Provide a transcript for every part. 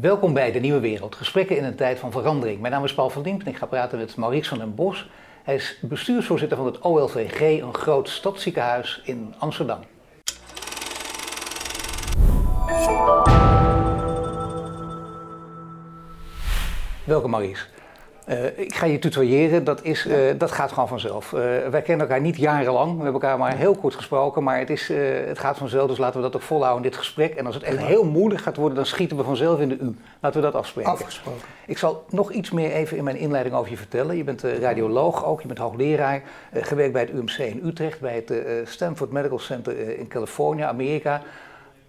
Welkom bij De Nieuwe Wereld, gesprekken in een tijd van verandering. Mijn naam is Paul van Diemt en ik ga praten met Maurice van den Bos. Hij is bestuursvoorzitter van het OLVG, een groot stadsziekenhuis in Amsterdam. Welkom Maurice. Uh, ik ga je tutoyeren, dat, is, uh, dat gaat gewoon vanzelf. Uh, wij kennen elkaar niet jarenlang, we hebben elkaar maar heel kort gesproken, maar het, is, het gaat vanzelf, dus laten we dat ook volhouden in dit gesprek. En als het echt heel moeilijk gaat worden, dan schieten we vanzelf in de U. Laten we dat afspreken. Afgesproken. Ik zal nog iets meer even in mijn inleiding over je vertellen. Je bent radioloog ook, je bent hoogleraar, gewerkt bij het UMC in Utrecht, bij het Stanford Medical Center in Californië, Amerika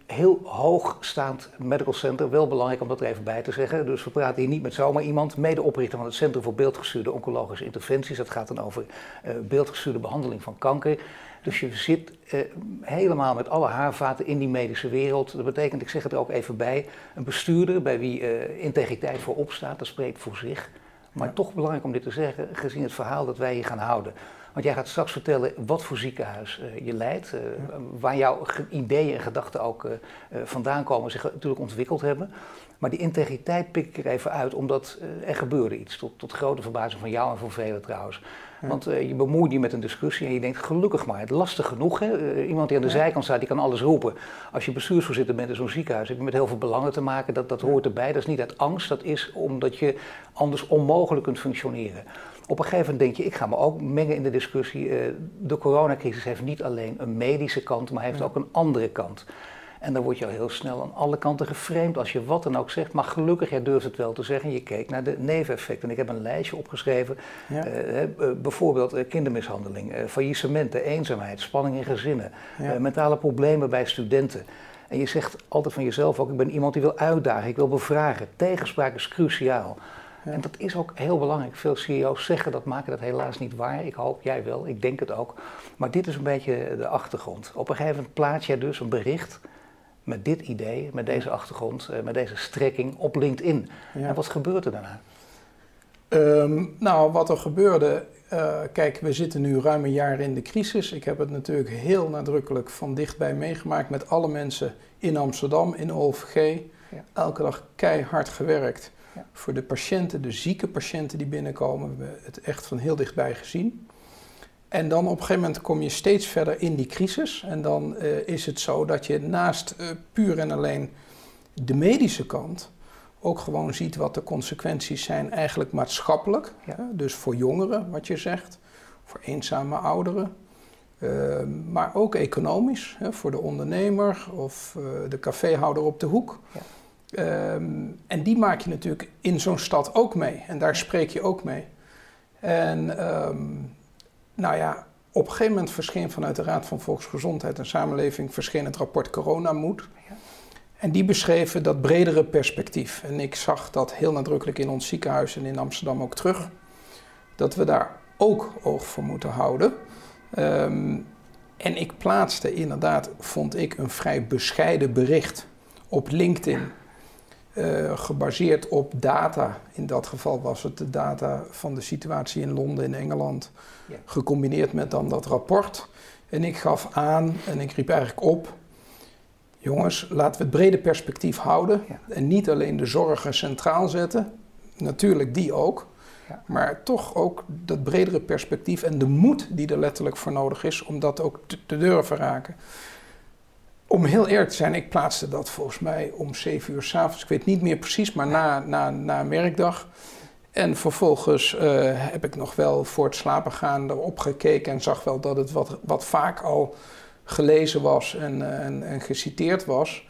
heel hoogstaand medical center. Wel belangrijk om dat er even bij te zeggen. Dus we praten hier niet met zomaar iemand. Medeoprichter van het Centrum voor Beeldgestuurde Oncologische Interventies. Dat gaat dan over uh, beeldgestuurde behandeling van kanker. Dus je zit uh, helemaal met alle haarvaten in die medische wereld. Dat betekent, ik zeg het er ook even bij, een bestuurder bij wie uh, integriteit voor opstaat. Dat spreekt voor zich. Maar ja. toch belangrijk om dit te zeggen, gezien het verhaal dat wij hier gaan houden. Want jij gaat straks vertellen wat voor ziekenhuis uh, je leidt, uh, waar jouw ideeën en gedachten ook uh, vandaan komen, zich natuurlijk ontwikkeld hebben. Maar die integriteit pik ik er even uit, omdat er gebeurde iets, tot, tot grote verbazing van jou en van velen trouwens. Want je bemoeit je met een discussie en je denkt, gelukkig maar, het lastig genoeg. Hè? iemand die aan de ja. zijkant staat, die kan alles roepen. Als je bestuursvoorzitter bent in zo'n ziekenhuis, heb je met heel veel belangen te maken. Dat, dat hoort erbij, dat is niet uit angst, dat is omdat je anders onmogelijk kunt functioneren. Op een gegeven moment denk je, ik ga me ook mengen in de discussie. De coronacrisis heeft niet alleen een medische kant, maar heeft ook een andere kant. En dan word je al heel snel aan alle kanten geframed als je wat dan ook zegt. Maar gelukkig, jij durft het wel te zeggen, je keek naar de neveneffecten. Ik heb een lijstje opgeschreven, ja. uh, uh, bijvoorbeeld uh, kindermishandeling, faillissementen, eenzaamheid, spanning in gezinnen, ja. mentale problemen bij studenten. En je zegt altijd van jezelf ook, ik ben iemand die wil uitdagen, ik wil bevragen. Tegenspraak is cruciaal. Ja. En dat is ook heel belangrijk. Veel CEO's zeggen dat, maken dat helaas niet waar. Ik hoop, jij wel, ik denk het ook. Maar dit is een beetje de achtergrond. Op een gegeven moment plaats jij dus een bericht met dit idee, met deze achtergrond, met deze strekking op LinkedIn. Ja. En wat gebeurt er daarna? Um, nou, wat er gebeurde, uh, kijk, we zitten nu ruim een jaar in de crisis. Ik heb het natuurlijk heel nadrukkelijk van dichtbij meegemaakt met alle mensen in Amsterdam, in OLVG. Ja. Elke dag keihard gewerkt. Ja. Voor de patiënten, de zieke patiënten die binnenkomen, we hebben het echt van heel dichtbij gezien. En dan op een gegeven moment kom je steeds verder in die crisis. En dan uh, is het zo dat je naast uh, puur en alleen de medische kant ook gewoon ziet wat de consequenties zijn, eigenlijk maatschappelijk. Ja. Dus voor jongeren, wat je zegt, voor eenzame ouderen. Uh, maar ook economisch, hè? voor de ondernemer of de caféhouder op de hoek. Ja. Um, en die maak je natuurlijk in zo'n stad ook mee. En daar spreek je ook mee. En um, nou ja, op een gegeven moment verscheen vanuit de Raad van Volksgezondheid en Samenleving verscheen het rapport Corona Moed. Ja. En die beschreven dat bredere perspectief. En ik zag dat heel nadrukkelijk in ons ziekenhuis en in Amsterdam ook terug. Dat we daar ook oog voor moeten houden. Um, en ik plaatste inderdaad, vond ik, een vrij bescheiden bericht op LinkedIn. Uh, gebaseerd op data. In dat geval was het de data van de situatie in Londen in Engeland. Ja. Gecombineerd met dan dat rapport. En ik gaf aan en ik riep eigenlijk op. Jongens, laten we het brede perspectief houden. Ja. En niet alleen de zorgen centraal zetten. Natuurlijk die ook. Ja. Maar toch ook dat bredere perspectief en de moed die er letterlijk voor nodig is om dat ook te, te durven raken. Om heel eerlijk te zijn, ik plaatste dat volgens mij om 7 uur s'avonds. Ik weet niet meer precies, maar na, na, na een werkdag. En vervolgens uh, heb ik nog wel voor het slapen gaan erop gekeken en zag wel dat het wat, wat vaak al gelezen was en, en, en geciteerd was.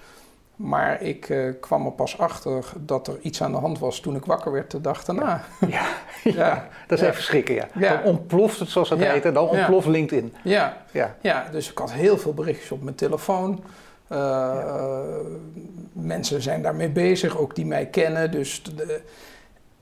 Maar ik uh, kwam er pas achter dat er iets aan de hand was toen ik wakker werd de dag daarna. Ja, ja, ja dat is even schrikken, ja. Dan ontploft het zoals dat heet en dan ontploft LinkedIn. Ja. Ja. ja, dus ik had heel veel berichtjes op mijn telefoon. Uh, uh, mensen zijn daarmee bezig, ook die mij kennen. Dus de,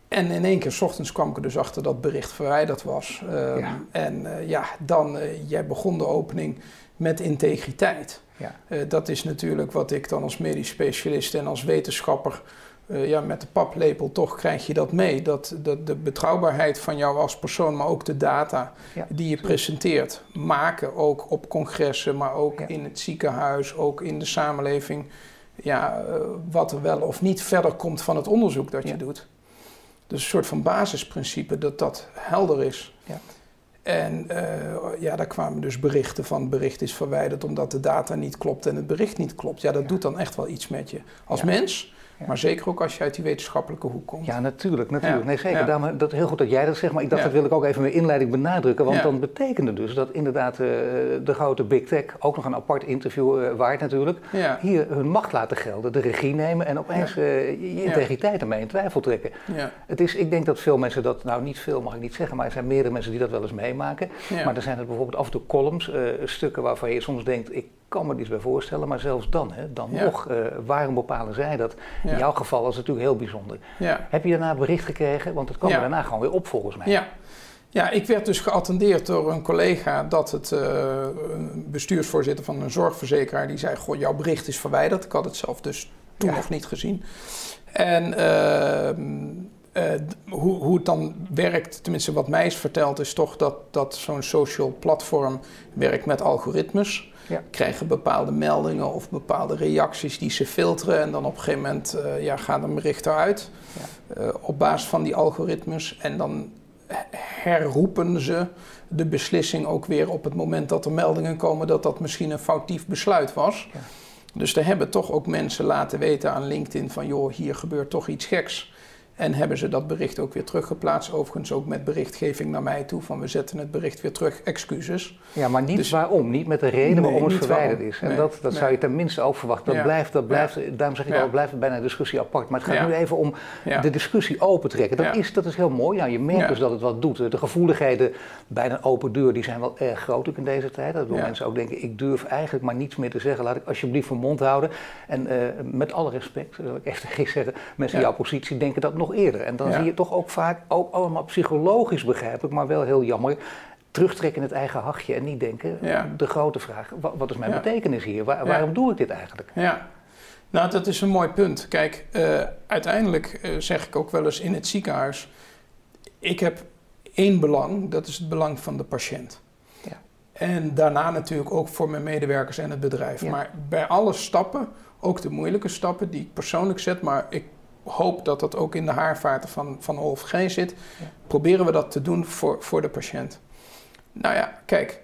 en in één keer, s ochtends kwam ik er dus achter dat bericht verwijderd was. Um, en ja, dan, jij begon de opening met integriteit. Ja. Uh, dat is natuurlijk wat ik dan als medisch specialist en als wetenschapper uh, ja, met de paplepel toch krijg je dat mee. Dat, dat de betrouwbaarheid van jou als persoon, maar ook de data ja, die je presenteert, maken ook op congressen, maar ook ja. in het ziekenhuis, ook in de samenleving. ja, eh, wat er wel of niet verder komt van het onderzoek dat je doet. Dus een soort van basisprincipe dat dat helder is. Ja. En eh, ja, daar kwamen dus berichten van, het bericht is verwijderd omdat de data niet klopt en het bericht niet klopt. Ja, dat Ja. doet dan echt wel iets met je als Ja. mens, Ja. maar zeker ook als je uit die wetenschappelijke hoek komt. Ja, natuurlijk. natuurlijk. Ja, Nee, zeker. ja. Daarom, dat, heel goed dat jij dat zegt, maar ik dacht dat wil ik ook even in mijn inleiding benadrukken. Want dan betekende dus dat inderdaad eh, de grote big tech, ook nog een apart interview eh, waard natuurlijk, hier hun macht laten gelden, de regie nemen en opeens eh, je, integriteit ermee in twijfel trekken. ja, Het is, ik denk dat veel mensen dat, nou niet veel mag ik niet zeggen, maar er zijn meerdere mensen die dat wel eens meemaken. ja. Maar er zijn er bijvoorbeeld af en toe columns, stukken waarvan je soms denkt, ik kan me er iets bij voorstellen, maar zelfs dan, hè, dan Ja. nog, eh, waarom bepalen zij dat? In jouw geval was het natuurlijk heel bijzonder. ja. Heb je daarna een bericht gekregen? Want het kwam er daarna gewoon weer op volgens mij. Ja. ja, ik werd dus geattendeerd door een collega dat het eh, een bestuursvoorzitter van een zorgverzekeraar die zei: Goh, jouw bericht is verwijderd. Ik had het zelf dus toen nog niet gezien. En ehm, eh, hoe, hoe het dan werkt, tenminste wat mij is verteld, is toch dat, dat zo'n social platform werkt met algoritmes. Ja. Krijgen bepaalde meldingen of bepaalde reacties die ze filteren. En dan op een gegeven moment eh, ja, gaat een bericht eruit. eh, op basis van die algoritmes. En dan herroepen ze de beslissing ook weer op het moment dat er meldingen komen dat dat misschien een foutief besluit was. Ja. Dus er hebben toch ook mensen laten weten aan LinkedIn van joh, hier gebeurt toch iets geks. En hebben ze dat bericht ook weer teruggeplaatst. Overigens ook met berichtgeving naar mij toe van we zetten het bericht weer terug, excuses. Ja, maar niet Dus- waarom, niet met de reden Nee, waarom het verwijderd waarom. is. En Nee, dat, dat zou je tenminste ook verwachten. Dat Ja. blijft, dat blijft daarom zeg ik Ja. al, het blijft bijna een discussie apart. Maar het gaat nu even om de discussie open trekken. Dat, is, dat is heel mooi. Nou, je merkt dus dat het wat doet. De gevoeligheden bij een open deur die zijn wel erg groot ook in deze tijd. Dat wil mensen ook denken, ik durf eigenlijk maar niets meer te zeggen. Laat ik alsjeblieft mijn mond houden. En eh, met alle respect, wil ik je zeggen, mensen in jouw positie denken dat nog eerder. En dan Ja. zie je toch ook vaak, ook allemaal psychologisch begrijpelijk, maar wel heel jammer, terugtrekken in het eigen hachje en niet denken, Ja. de grote vraag, wa- wat is mijn Ja. betekenis hier? Waar-. Waarom doe ik dit eigenlijk? Ja, nou dat is een mooi punt. Kijk, eh, uiteindelijk eh, zeg ik ook wel eens in het ziekenhuis, ik heb één belang, dat is het belang van de patiënt. Ja. En daarna natuurlijk ook voor mijn medewerkers en het bedrijf. Ja. Maar bij alle stappen, ook de moeilijke stappen die ik persoonlijk zet, maar ik hoop dat dat ook in de haarvaten van, van OLFG zit, Ja. proberen we dat te doen voor, voor de patiënt. Nou ja, kijk,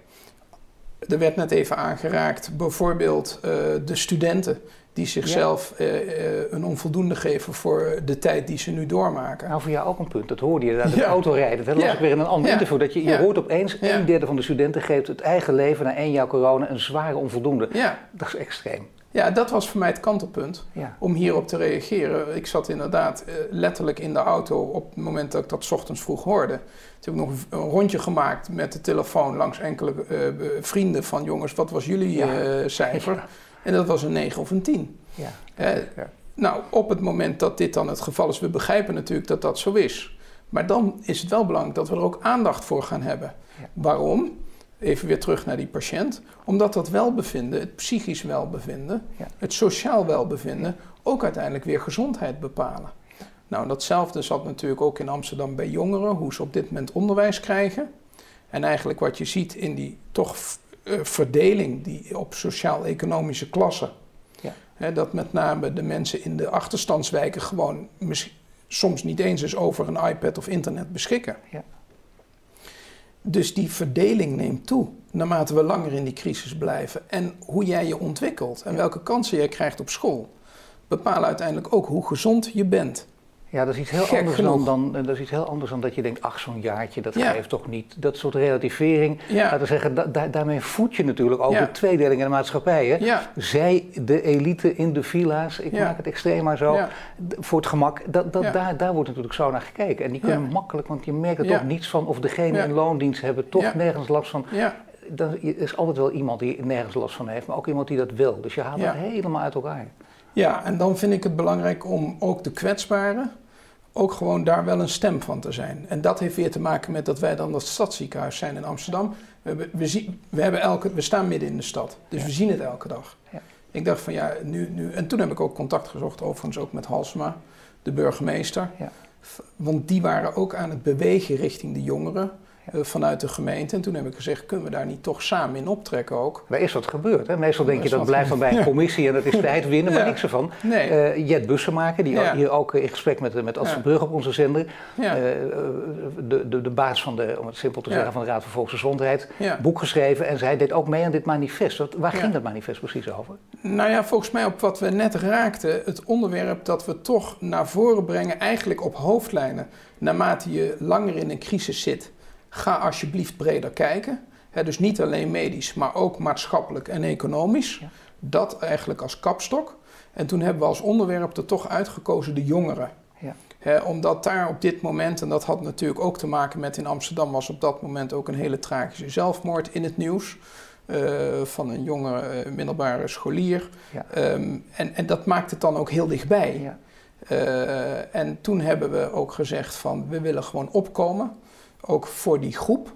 er werd net even aangeraakt, bijvoorbeeld eh, de studenten die zichzelf eh, eh, een onvoldoende geven voor de tijd die ze nu doormaken. Nou, voor jou ook een punt. Dat hoorde je. Dat het Ja. autorijden. Dat las Ja. ik weer in een ander interview. Dat je, je hoort opeens, een derde van de studenten geeft het eigen leven na één jaar corona een zware onvoldoende. Ja, Dat is extreem. Ja, dat was voor mij het kantelpunt Ja. om hierop te reageren. Ik zat inderdaad eh, letterlijk in de auto op het moment dat ik dat 's ochtends vroeg hoorde. Toen heb ik nog een rondje gemaakt met de telefoon langs enkele eh, vrienden van jongens, wat was jullie Ja. eh, cijfer? Ja. En dat was een 9 of een 10. Ja. Eh, Ja. Nou, op het moment dat dit dan het geval is, we begrijpen natuurlijk dat dat zo is. Maar dan is het wel belangrijk dat we er ook aandacht voor gaan hebben. Waarom? Even weer terug naar die patiënt. Omdat dat welbevinden, het psychisch welbevinden, Ja. het sociaal welbevinden, ook uiteindelijk weer gezondheid bepalen. Nou, datzelfde zat natuurlijk ook in Amsterdam bij jongeren, hoe ze op dit moment onderwijs krijgen. En eigenlijk wat je ziet in die toch eh, verdeling die op sociaal-economische klassen. Ja. Hè, dat met name de mensen in de achterstandswijken gewoon soms niet eens eens over een iPad of internet beschikken. Ja. Dus die verdeling neemt toe naarmate we langer in die crisis blijven. En hoe jij je ontwikkelt en welke kansen jij krijgt op school, bepalen uiteindelijk ook hoe gezond je bent. Ja, dat is iets heel Gek anders dan, genoeg. dan, eh, dat is iets heel anders dan dat je denkt, ach zo'n jaartje, dat Ja. geeft toch niet. Dat soort relativering, Ja, laten we zeggen, da- da- daarmee voed je natuurlijk ook Ja. de tweedeling in de maatschappij. Hè? ja, Zij, de elite in de villa's, ik maak het extreem maar zo, voor het gemak, dat, dat, daar, daar wordt natuurlijk zo naar gekeken. En die kunnen makkelijk, want je merkt er toch niets van, of degene in loondienst hebben toch nergens last van. ja, Dan is altijd wel iemand die nergens last van heeft, maar ook iemand die dat wil. Dus je haalt Ja. het helemaal uit elkaar. ja. En dan vind ik het belangrijk om ook de kwetsbaren, ook gewoon daar wel een stem van te zijn. En dat heeft weer te maken met dat wij dan dat stadsziekenhuis zijn in Amsterdam. We, hebben- we, zien, we, hebben elke, we staan midden in de stad, dus Ja. we zien het elke dag. Ja. Ik dacht van ja, nu, nu... En toen heb ik ook contact gezocht, overigens ook met Halsema, de burgemeester. Ja. Want die waren ook aan het bewegen richting de jongeren. Eh, vanuit de gemeente. En toen heb ik gezegd, kunnen we daar niet toch samen in optrekken ook? Maar is dat gebeurd? Hè? Meestal denk je dat blijft dan bij een commissie en dat is tijd winnen, maar niks ervan. Nee. Uh, Jet Bussemaker, die hier ook in gesprek met, met Ad Brug op onze zender, uh, de, de, de baas van de, om het simpel te zeggen, van de Raad voor Volksgezondheid, boek geschreven en zij deed ook mee aan dit manifest. Wat, waar ging dat manifest precies over? Nou ja, volgens mij op wat we net raakten, het onderwerp dat we toch naar voren brengen, eigenlijk op hoofdlijnen, naarmate je langer in een crisis zit ga alsjeblieft breder kijken. dus niet alleen medisch, maar ook maatschappelijk en economisch. Dat eigenlijk als kapstok. En toen hebben we als onderwerp er toch uitgekozen de jongeren. Ja. omdat daar op dit moment, en dat had natuurlijk ook te maken met in Amsterdam, was op dat moment ook een hele tragische zelfmoord in het nieuws. Uh, van een jonge uh, middelbare scholier. Ja. Ehm, en, en dat maakt het dan ook heel dichtbij. Ja. Uh, en toen hebben we ook gezegd van we willen gewoon opkomen ook voor die groep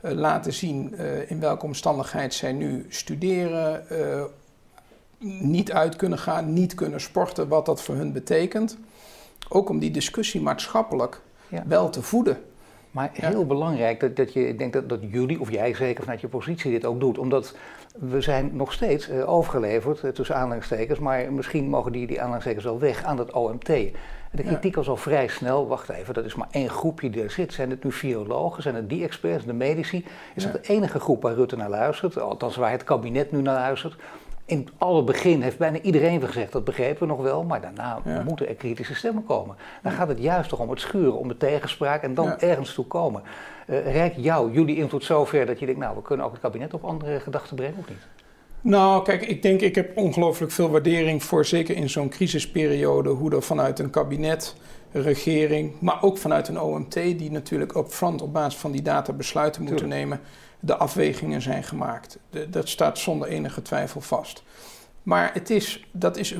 uh, laten zien uh, in welke omstandigheid zij nu studeren, uh, niet uit kunnen gaan, niet kunnen sporten, wat dat voor hun betekent. Ook om die discussie maatschappelijk ja. wel te voeden. Maar heel ja. belangrijk dat, dat je, ik denk dat, dat jullie, of jij zeker vanuit je positie dit ook doet. Omdat we zijn nog steeds overgeleverd, tussen aanhalingstekens, maar misschien mogen die, die aanhalingstekens wel weg aan het OMT. De kritiek was al vrij snel, wacht even, dat is maar één groepje die er zit. Zijn het nu virologen, zijn het die experts, de medici? Is dat de enige groep waar Rutte naar luistert, althans waar het kabinet nu naar luistert? In het alle begin heeft bijna iedereen gezegd, dat begrepen we nog wel, maar daarna moeten er kritische stemmen komen. Dan gaat het juist toch om het schuren, om de tegenspraak en dan ergens toe komen. Uh, Rijk jou, jullie invloed zover dat je denkt, nou we kunnen ook het kabinet op andere gedachten brengen of niet? Nou, kijk, ik denk, ik heb ongelooflijk veel waardering voor, zeker in zo'n crisisperiode, hoe er vanuit een kabinet, een regering, maar ook vanuit een OMT, die natuurlijk upfront op basis van die data besluiten moeten nemen, de afwegingen zijn gemaakt. De, dat staat zonder enige twijfel vast. Maar het is, dat is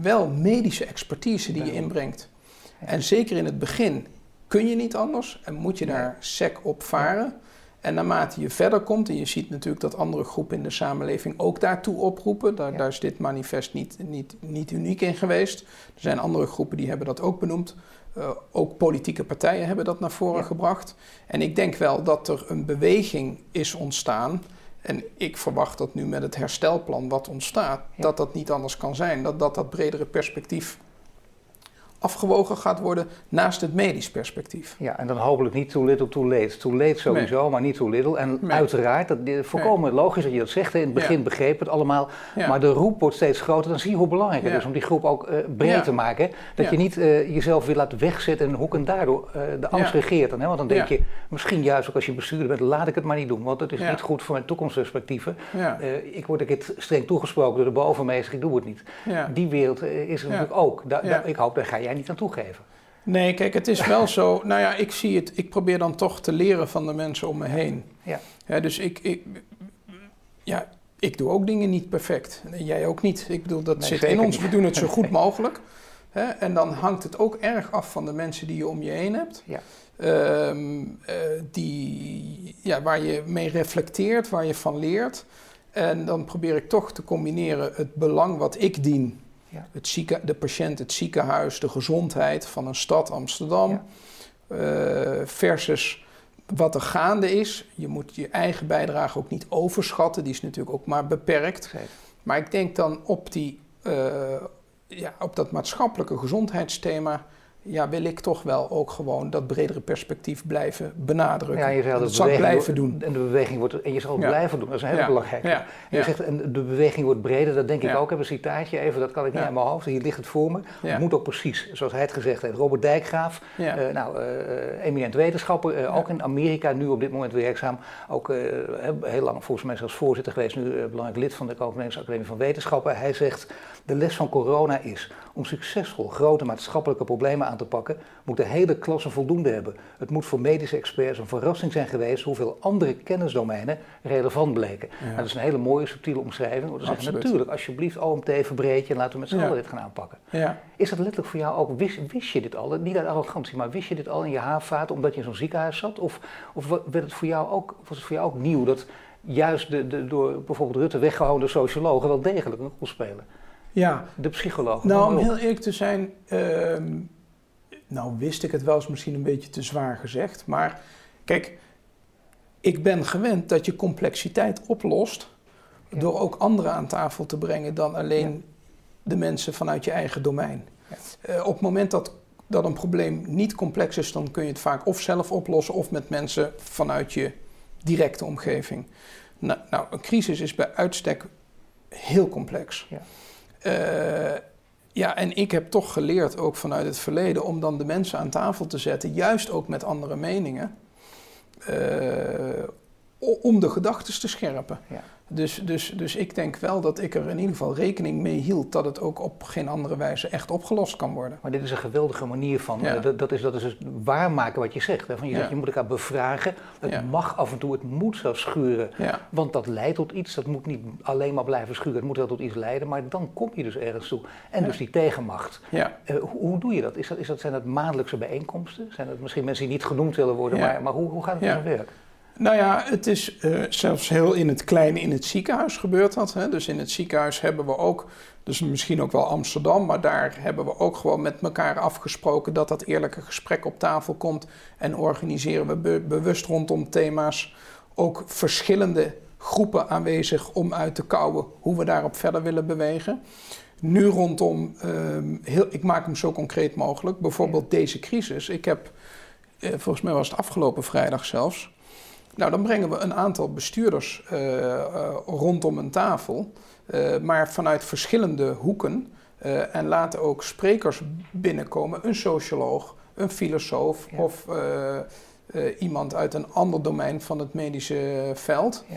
wel medische expertise die je inbrengt. En zeker in het begin kun je niet anders en moet je daar sec op varen. En naarmate je verder komt, en je ziet natuurlijk dat andere groepen in de samenleving ook daartoe oproepen, daar, daar is dit manifest niet, niet, niet uniek in geweest. Er zijn andere groepen die hebben dat ook benoemd. Uh, ook politieke partijen hebben dat naar voren gebracht. En ik denk wel dat er een beweging is ontstaan. En ik verwacht dat nu met het herstelplan wat ontstaat, dat dat niet anders kan zijn. Dat dat, dat bredere perspectief afgewogen gaat worden naast het medisch perspectief. Ja, en dan hopelijk niet too little, too late. Too late sowieso, maar niet too little. En uiteraard, dat is voorkomen logisch dat je dat zegt. In het begin ja. begreep het allemaal. Maar de roep wordt steeds groter. Dan zie je hoe belangrijk het is om die groep ook uh, breed te maken. Dat je niet uh, jezelf weer laat wegzetten in een hoek en daardoor uh, de angst regeert. Dan, hè? Want dan denk je, misschien juist ook als je bestuurder bent, laat ik het maar niet doen. Want het is niet goed voor mijn toekomstperspectieven. ik word een keer streng toegesproken door de bovenmeester, ik doe het niet. Die wereld is er natuurlijk ook. Da, da, ik hoop, daar ga jij niet aan toegeven. Nee, kijk, het is wel zo. Nou ja, ik zie het. Ik probeer dan toch te leren van de mensen om me heen. Ja. ja dus ik, ik, ja, ik doe ook dingen niet perfect. En jij ook niet. Ik bedoel, dat zit in ons. We doen het zo goed mogelijk. Hè? En dan hangt het ook erg af van de mensen die je om je heen hebt. Ja. Um, uh, die, ja, waar je mee reflecteert, waar je van leert. En dan probeer ik toch te combineren het belang wat ik dien ja. Het zieke, de patiënt, het ziekenhuis, de gezondheid van een stad Amsterdam. Uh, versus wat er gaande is. Je moet je eigen bijdrage ook niet overschatten. Die is natuurlijk ook maar beperkt. Maar ik denk dan op, die, uh, ja, op dat maatschappelijke gezondheidsthema ja, wil ik toch wel ook gewoon dat bredere perspectief blijven benadrukken. Ja, je zal dat zal ik blijven doen. En de beweging wordt, en je zal het blijven doen, dat is een heel belangrijk. Ja. Je zegt, en de beweging wordt breder, dat denk ik ook. Ik heb een citaatje even, dat kan ik niet aan mijn hoofd, hier ligt het voor me. Het moet ook precies, zoals hij het gezegd heeft. Robert Dijkgraaf, uh, nou, uh, eminent wetenschapper, uh, ook in Amerika, nu op dit moment werkzaam. Ook heel lang volgens mij zelfs voorzitter geweest, nu belangrijk lid van de Copenhagense Academie van Wetenschappen. Hij zegt, de les van corona is, om succesvol grote maatschappelijke problemen aan te pakken, moet de hele klasse voldoende hebben. Het moet voor medische experts een verrassing zijn geweest hoeveel andere kennisdomeinen relevant bleken. Nou, dat is een hele mooie, subtiele omschrijving. Zeggen, natuurlijk, alsjeblieft, OMT verbreed je en laten we met z'n allen dit gaan aanpakken. Ja. Is dat letterlijk voor jou ook, wist, wist, je dit al, niet uit arrogantie, maar wist je dit al in je haarvaat omdat je in zo'n ziekenhuis zat? Of, of werd het voor jou ook, was het voor jou ook nieuw dat juist de, de door bijvoorbeeld Rutte weggehouden sociologen wel degelijk een rol spelen? Ja. De psycholoog. Nou, om heel eerlijk te zijn, uh, nou wist ik het wel eens misschien een beetje te zwaar gezegd. Maar kijk, ik ben gewend dat je complexiteit oplost door ook anderen aan tafel te brengen dan alleen de mensen vanuit je eigen domein. Uh, op het moment dat, dat een probleem niet complex is, dan kun je het vaak of zelf oplossen of met mensen vanuit je directe omgeving. Nou, nou een crisis is bij uitstek heel complex. Ja. Uh, ja, en ik heb toch geleerd, ook vanuit het verleden, om dan de mensen aan tafel te zetten, juist ook met andere meningen, uh, om de gedachten te scherpen. Ja. Dus, dus, dus ik denk wel dat ik er in ieder geval rekening mee hield dat het ook op geen andere wijze echt opgelost kan worden. Maar dit is een geweldige manier van, eh, dat, dat, is, dat is dus waarmaken wat je zegt. Hè? Van je, zegt, je moet elkaar bevragen, het mag af en toe, het moet zelfs schuren. Want dat leidt tot iets, dat moet niet alleen maar blijven schuren, het moet wel tot iets leiden, maar dan kom je dus ergens toe. En dus die tegenmacht. Uh, hoe, hoe, doe je dat? Is dat, is dat? Zijn dat maandelijkse bijeenkomsten? Zijn dat misschien mensen die niet genoemd willen worden, maar, maar hoe, hoe gaat het ja. werk? Nou ja, het is uh, zelfs heel in het kleine in het ziekenhuis gebeurt dat. Hè? Dus in het ziekenhuis hebben we ook, dus misschien ook wel Amsterdam, maar daar hebben we ook gewoon met elkaar afgesproken dat dat eerlijke gesprek op tafel komt. En organiseren we bewust rondom thema's ook verschillende groepen aanwezig om uit te kouwen hoe we daarop verder willen bewegen. Nu rondom, uh, heel, ik maak hem zo concreet mogelijk, bijvoorbeeld deze crisis. Ik heb, uh, volgens mij was het afgelopen vrijdag zelfs, nou, dan brengen we een aantal bestuurders uh, uh, rondom een tafel, uh, maar vanuit verschillende hoeken. en laten ook sprekers binnenkomen, een socioloog, een filosoof of iemand uit een ander domein van het medische veld. Ja.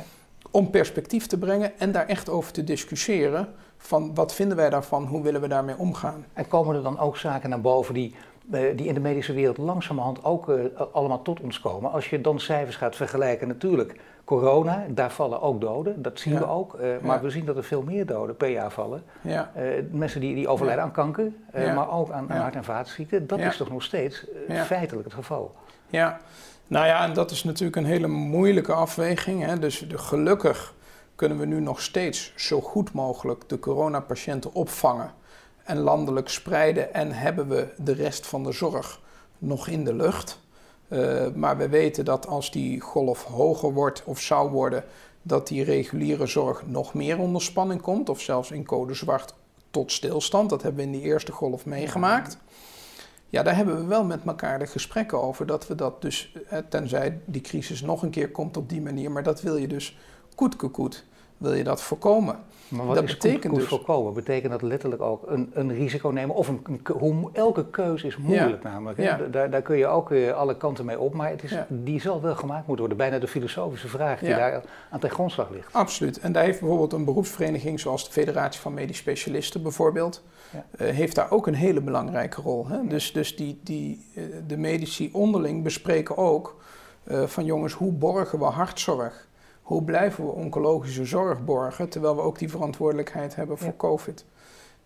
Om perspectief te brengen en daar echt over te discussiëren. Van wat vinden wij daarvan, hoe willen we daarmee omgaan? En komen er dan ook zaken naar boven die eh, die in de medische wereld langzamerhand ook uh, allemaal tot ons komen. Als je dan cijfers gaat vergelijken, natuurlijk, corona, daar vallen ook doden, dat zien we ook. Uh, maar we zien dat er veel meer doden per jaar vallen. Ja. mensen die, die overlijden aan kanker, maar ook aan, aan hart- en vaatziekten, dat is toch nog steeds feitelijk het geval. Ja, nou ja, en dat is natuurlijk een hele moeilijke afweging. Hè. Dus de, gelukkig kunnen we nu nog steeds zo goed mogelijk de coronapatiënten opvangen en landelijk spreiden en hebben we de rest van de zorg nog in de lucht. Uh, maar we weten dat als die golf hoger wordt of zou worden, dat die reguliere zorg nog meer onder spanning komt, of zelfs in code zwart tot stilstand. Dat hebben we in die eerste golf meegemaakt. Ja, daar hebben we wel met elkaar de gesprekken over dat we dat dus, eh, tenzij die crisis nog een keer komt op die manier, maar dat wil je dus koet wil je dat voorkomen. Maar wat dat betekent goed, dus, voorkomen? Betekent dat letterlijk ook een, een risico nemen? Of een, hoe, elke keuze is moeilijk namelijk. Ja. Daar, daar kun je ook alle kanten mee op, maar het is, die zal wel gemaakt moeten worden. Bijna de filosofische vraag die daar aan ten grondslag ligt. Absoluut. En daar heeft bijvoorbeeld een beroepsvereniging zoals de Federatie van Medisch Specialisten bijvoorbeeld, uh, heeft daar ook een hele belangrijke rol. Hè? Dus, dus die, die, uh, de medici onderling bespreken ook uh, van jongens, hoe borgen we hartzorg? Hoe blijven we oncologische zorg borgen, terwijl we ook die verantwoordelijkheid hebben voor COVID.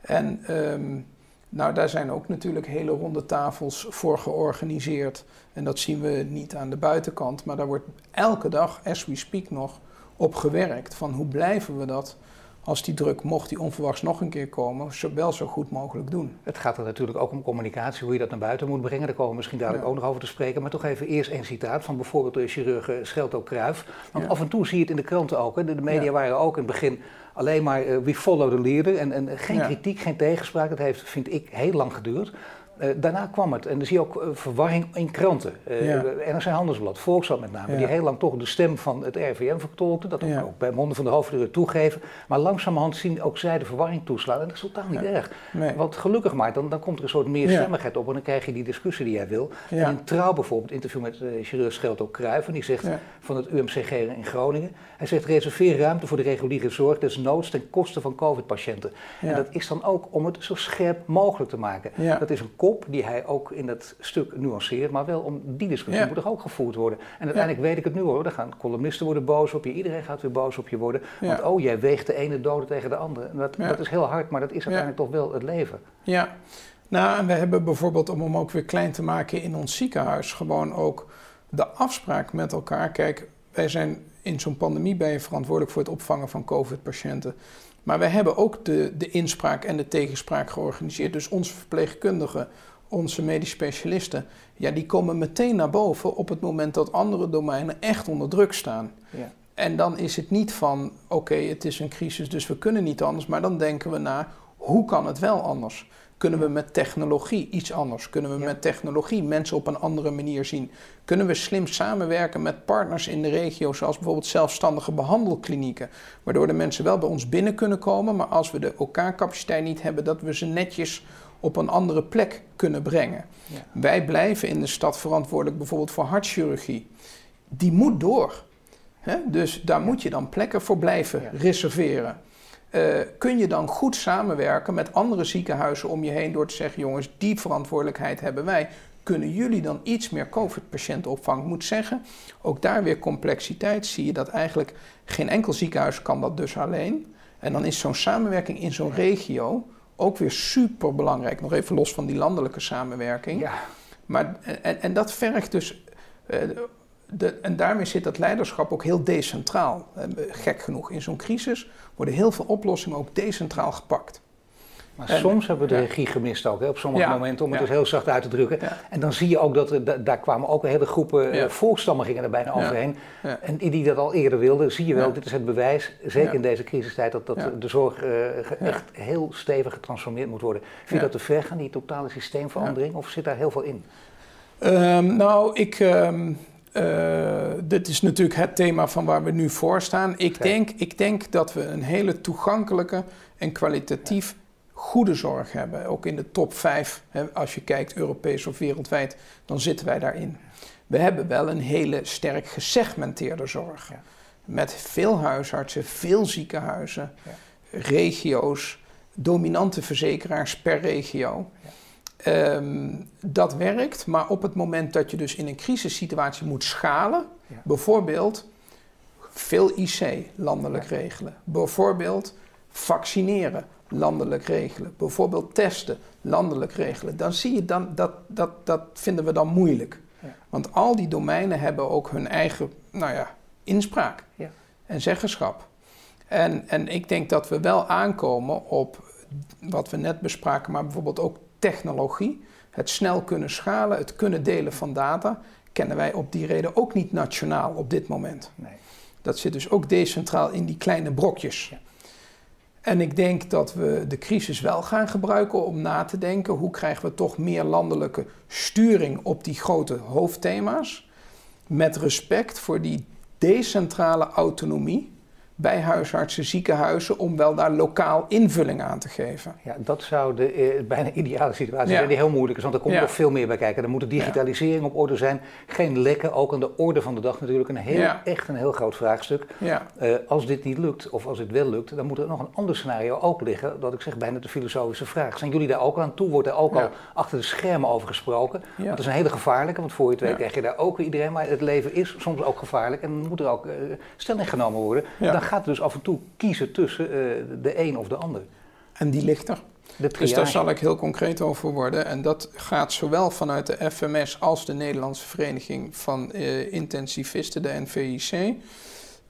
En um, nou, daar zijn ook natuurlijk hele ronde tafels voor georganiseerd. En dat zien we niet aan de buitenkant, maar daar wordt elke dag, as we speak nog, op gewerkt. Van hoe blijven we dat als die druk, mocht die onverwachts nog een keer komen, zo, wel zo goed mogelijk doen. Het gaat er natuurlijk ook om communicatie, hoe je dat naar buiten moet brengen. Daar komen we misschien dadelijk ook nog over te spreken. Maar toch even eerst een citaat van bijvoorbeeld de chirurg Schelto Kruif. Want af en toe zie je het in de kranten ook. Hè. De, media waren ook in het begin alleen maar uh, we follow the leader. En, en geen kritiek, geen tegenspraak. Dat heeft, vind ik, heel lang geduurd. Uh, daarna kwam het, en dan zie je ook uh, verwarring in kranten. Uh, ja. NRC Handelsblad, Volkskrant met name, ja. die heel lang toch de stem van het RVM vertolkte, dat ook, ook bij monden van de hoofdredacteur toegeven. Maar langzamerhand zien ook zij de verwarring toeslaan en dat is totaal niet erg. Nee. Want gelukkig maar, dan, dan komt er een soort meerstemmigheid op en dan krijg je die discussie die jij wil. En in Trouw bijvoorbeeld, interview met uh, chirurg Kruijf, en die zegt van het UMCG in Groningen, hij zegt reserveer ruimte voor de reguliere zorg, desnoods ten koste van COVID-patiënten. En dat is dan ook om het zo scherp mogelijk te maken. Dat is een die hij ook in dat stuk nuanceert, maar wel om die discussie ja. moet er ook gevoerd worden. En uiteindelijk weet ik het nu hoor, dan gaan columnisten worden boos op je, iedereen gaat weer boos op je worden. Want oh, jij weegt de ene dode tegen de andere. Dat, dat is heel hard, maar dat is uiteindelijk toch wel het leven. Ja, nou en we hebben bijvoorbeeld, om hem ook weer klein te maken in ons ziekenhuis, gewoon ook de afspraak met elkaar. Kijk, wij zijn in zo'n pandemie ben je verantwoordelijk voor het opvangen van COVID-patiënten. Maar wij hebben ook de, de inspraak en de tegenspraak georganiseerd. Dus onze verpleegkundigen onze medisch specialisten, ja, die komen meteen naar boven op het moment dat andere domeinen echt onder druk staan. Ja. En dan is het niet van, oké, het is een crisis, dus we kunnen niet anders, maar dan denken we na, hoe kan het wel anders? Kunnen we met technologie iets anders? Kunnen we met technologie mensen op een andere manier zien? Kunnen we slim samenwerken met partners in de regio, zoals bijvoorbeeld zelfstandige behandelklinieken, waardoor de mensen wel bij ons binnen kunnen komen, maar als we de OK-capaciteit niet hebben, dat we ze netjes op een andere plek kunnen brengen. Ja. Wij blijven in de stad verantwoordelijk bijvoorbeeld voor hartchirurgie. Die moet door. Dus daar moet je dan plekken voor blijven reserveren. Uh, kun je dan goed samenwerken met andere ziekenhuizen om je heen door te zeggen: jongens, die verantwoordelijkheid hebben wij. Kunnen jullie dan iets meer COVID-patiënten opvangen? Ik moet zeggen, ook daar weer complexiteit. Zie je dat eigenlijk geen enkel ziekenhuis kan dat dus alleen. En dan is zo'n samenwerking in zo'n regio ook weer super belangrijk. Nog even los van die landelijke samenwerking. Ja. Maar, en, en dat vergt dus. Uh, de, en daarmee zit dat leiderschap ook heel decentraal. Eh, gek genoeg, in zo'n crisis worden heel veel oplossingen ook decentraal gepakt. Maar soms hebben we de regie gemist ook, hè, op sommige momenten, om het dus heel zacht uit te drukken. En dan zie je ook dat er, daar kwamen ook hele groepen uh, volkstammen gingen er bijna overheen. En die dat al eerder wilden, zie je wel, dit is het bewijs, zeker in deze crisistijd, dat, dat de zorg uh, echt heel stevig getransformeerd moet worden. Vind je dat te ver gaan, die totale systeemverandering, of zit daar heel veel in? Um, nou, ik... Um, uh, dit is natuurlijk het thema van waar we nu voor staan. Ik, denk, ik denk dat we een hele toegankelijke en kwalitatief goede zorg hebben. Ook in de top 5, hè, als je kijkt Europees of wereldwijd, dan zitten wij daarin. We hebben wel een hele sterk gesegmenteerde zorg. Ja. Met veel huisartsen, veel ziekenhuizen, ja. regio's, dominante verzekeraars per regio. Ja. Ehm, dat werkt, maar op het moment dat je dus in een crisissituatie moet schalen, bijvoorbeeld veel IC landelijk regelen, bijvoorbeeld vaccineren landelijk regelen, bijvoorbeeld testen landelijk regelen, dan zie je dan dat, dat, dat vinden we dan moeilijk. Ja. Want al die domeinen hebben ook hun eigen nou ja, inspraak ja. en zeggenschap. En, en ik denk dat we wel aankomen op wat we net bespraken, maar bijvoorbeeld ook technologie, het snel kunnen schalen, het kunnen delen van data, kennen wij op die reden ook niet nationaal op dit moment. Nee. Dat zit dus ook decentraal in die kleine brokjes. Ja. En ik denk dat we de crisis wel gaan gebruiken om na te denken hoe krijgen we toch meer landelijke sturing op die grote hoofdthema's. Met respect voor die decentrale autonomie bij huisartsen, ziekenhuizen, om wel daar lokaal invulling aan te geven. Ja, dat zou de eh, bijna ideale situatie zijn, die heel moeilijk is, want er komt nog veel meer bij kijken. Er moet de digitalisering op orde zijn, geen lekken, ook aan de orde van de dag natuurlijk een heel, echt een heel groot vraagstuk. Uh, als dit niet lukt, of als dit wel lukt, dan moet er nog een ander scenario ook liggen, dat ik zeg bijna de filosofische vraag. Zijn jullie daar ook aan toe? Wordt er ook al achter de schermen over gesproken? Want dat is een hele gevaarlijke, want voor je het weet krijg je daar ook iedereen, maar het leven is soms ook gevaarlijk en moet er ook uh, stelling genomen worden gaat dus af en toe kiezen tussen uh, de een of de ander. En die ligt er. Dus daar zal ik heel concreet over worden. En dat gaat zowel vanuit de FMS als de Nederlandse Vereniging van uh, Intensivisten, de NVIC.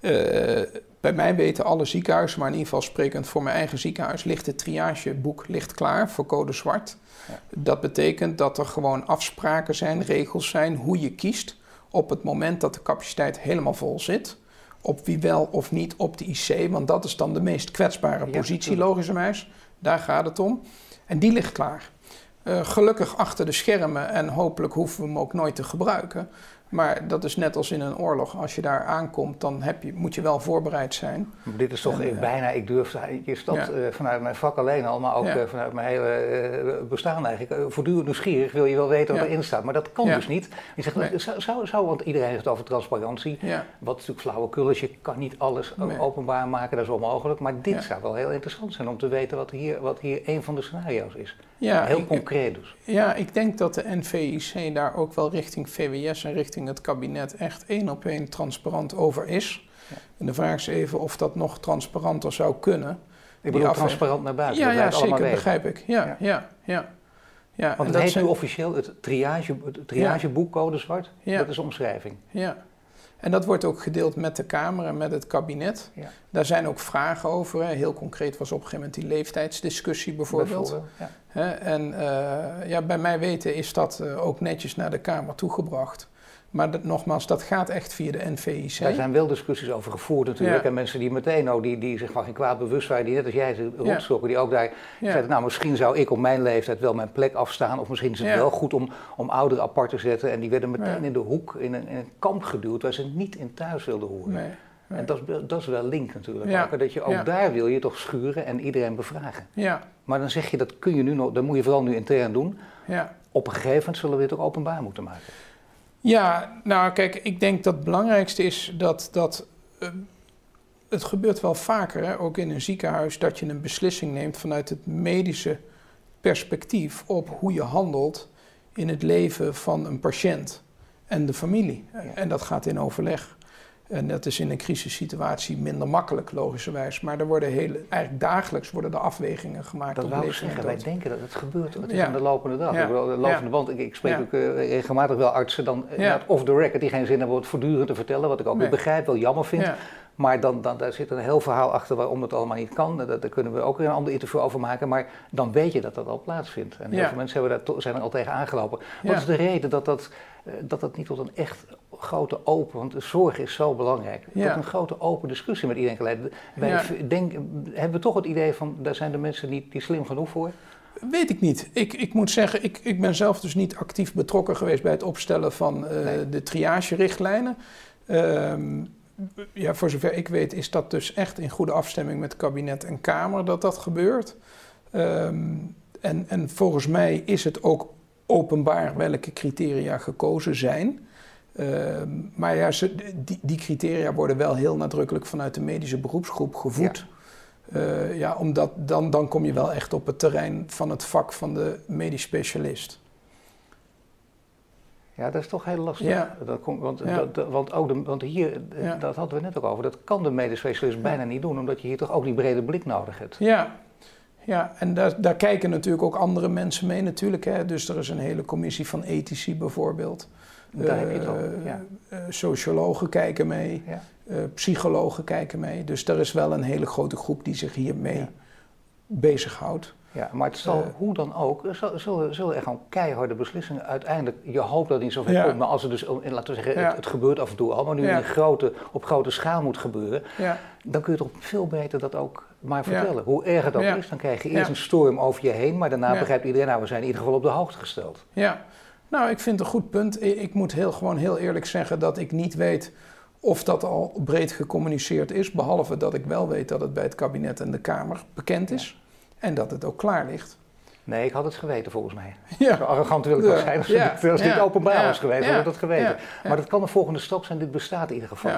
Uh, eh, bij mij weten alle ziekenhuizen, maar in ieder geval sprekend voor mijn eigen ziekenhuis, ligt het triageboek ligt klaar voor code zwart. Ja. Dat betekent dat er gewoon afspraken zijn, regels zijn, hoe je kiest op het moment dat de capaciteit helemaal vol zit op wie wel of niet op de IC, want dat is dan de meest kwetsbare positie, logischerwijs. Daar gaat het om. En die ligt klaar. Uh, gelukkig achter de schermen en hopelijk hoeven we hem ook nooit te gebruiken. Maar dat is net als in een oorlog. Als je daar aankomt, dan heb je, moet je wel voorbereid zijn. Dit is toch en, bijna, ik durf, is dat ja. uh, vanuit mijn vak alleen al, maar ook ja. uh, vanuit mijn hele bestaan eigenlijk. voortdurend nieuwsgierig wil je wel weten wat erin staat, maar dat kan dus niet. Je zegt, nee. zou, zou, zou, want iedereen heeft het over transparantie. Wat natuurlijk flauwekul is, je kan niet alles nee. openbaar maken, dat is onmogelijk. Maar dit zou wel heel interessant zijn om te weten wat hier, wat hier een van de scenario's is. Ja, heel ik, concreet dus. Ja, ik denk dat de NVIC daar ook wel richting VWS en richting het kabinet echt één op één transparant over is. Ja. En de vraag is even of dat nog transparanter zou kunnen. Ik bedoel transparant naar buiten. Ja, ja zeker, begrijp ik. Ja, ja, ja. ja. Want het heet nu officieel het, triage, het triageboek Code Zwart. Dat is omschrijving. Ja. En dat wordt ook gedeeld met de Kamer en met het kabinet. Ja. Daar zijn ook vragen over. Heel concreet was op een gegeven moment die leeftijdsdiscussie bijvoorbeeld. Bijvoorbeeld, ja. Hè. En eh, ja, bij mij weten is dat eh, ook netjes naar de Kamer toegebracht. Maar dat, nogmaals, dat gaat echt via de NVIC. Daar zijn wel discussies over gevoerd natuurlijk. Ja. En mensen die meteen ook, die, die zich van geen kwaad bewust waren, die net als jij ze rondstokken, die ook daar Ja. zeiden, nou misschien zou ik op mijn leeftijd wel mijn plek afstaan. Of misschien is het Ja. wel goed om, om ouderen apart te zetten. En die werden meteen in de hoek, in een, in een kamp geduwd waar ze niet in thuis wilden horen. Nee, nee. En dat is, wel- dat is wel link natuurlijk Ja. Dat je ook Ja. daar wil je toch schuren en iedereen bevragen. Ja, Maar dan zeg je, dat kun je nu nog, dat moet je vooral nu intern doen. ja. Op een gegeven moment zullen we het ook openbaar moeten maken. Ja, nou kijk, ik denk dat het belangrijkste is dat, dat eh, het gebeurt wel vaker, hè, ook in een ziekenhuis, dat je een beslissing neemt vanuit het medische perspectief op hoe je handelt in het leven van een patiënt en de familie. Ja. En dat gaat in overleg. En dat is in een crisissituatie minder makkelijk, logischerwijs. Maar er worden hele, eigenlijk dagelijks worden er afwegingen gemaakt. Dat wou ik zeggen, wij denken dat het gebeurt. Het is Ja. aan de lopende dag. Ja. Ik bedoel, de lopende Ja. band. Ik, ik spreek ook eh, regelmatig wel artsen dan eh, off the record die geen zin hebben om het voortdurend te vertellen. Wat ik ook Nee. weer begrijp, wel jammer vind. Maar dan, dan, daar zit een heel verhaal achter waarom het allemaal niet kan. Daar, daar kunnen we ook weer een ander interview over maken. Maar dan weet je dat dat al plaatsvindt. En heel veel mensen hebben daar zijn er al tegen aangelopen. Wat is de reden dat dat, eh, dat dat niet tot een echt grote open... Want de zorg is zo belangrijk. Ja. Tot een grote open discussie met iedereen geleid. Wij Ja. denk, hebben we toch het idee van... daar zijn de mensen niet, niet slim genoeg voor? Weet ik niet. Ik, ik moet zeggen, ik, ik ben zelf dus niet actief betrokken geweest bij het opstellen van eh, Nee. de triagerichtlijnen. Ehm ja, voor zover ik weet is dat dus echt in goede afstemming met kabinet en Kamer dat dat gebeurt. Ehm, en, en volgens mij is het ook openbaar welke criteria gekozen zijn. Ehm, maar ja, ze, die, die criteria worden wel heel nadrukkelijk vanuit de medische beroepsgroep gevoed. Eh, ja, omdat dan, dan kom je wel echt op het terrein van het vak van de medisch specialist. Ja, dat is toch heel lastig. Ja. Dat komt, want, Ja. dat- want, ook de, want hier, Ja. dat hadden we net ook over, dat kan de medisch specialist bijna niet doen, omdat je hier toch ook die brede blik nodig hebt. Ja, ja en daar, daar kijken natuurlijk ook andere mensen mee natuurlijk. Hè. Dus er is een hele commissie van ethici bijvoorbeeld. Daar heb je het Eh, al. Ja. eh, sociologen kijken mee, Ja. eh, psychologen kijken mee. Dus er is wel een hele grote groep die zich hiermee Ja. bezighoudt. Ja, maar het zal Eh. hoe dan ook, er zal- zullen, zullen er gewoon keiharde beslissingen uiteindelijk, je hoopt dat het niet zover Ja. komt, maar als het dus, in, laten we zeggen, Ja. het, het gebeurt af en toe al, maar nu Ja. in grote, op grote schaal moet gebeuren, Ja, dan kun je toch veel beter dat ook maar vertellen. Hoe erg het ook is, dan krijg je eerst een storm over je heen, maar daarna begrijpt iedereen, nou we zijn in ieder geval op de hoogte gesteld. ja. Nou, ik vind het een goed punt. Ik moet heel, gewoon heel eerlijk zeggen dat ik niet weet of dat al breed gecommuniceerd is. Behalve dat ik wel weet dat het bij het kabinet en de Kamer bekend is. En dat het ook klaar ligt. Nee, ik had het geweten volgens mij. Ja. Zo arrogant wil ik wel zijn. Als, Ja. als dit Ja. openbaar was geweest, had ik dat geweten. Maar dat kan de volgende stap zijn. Dit bestaat in ieder geval.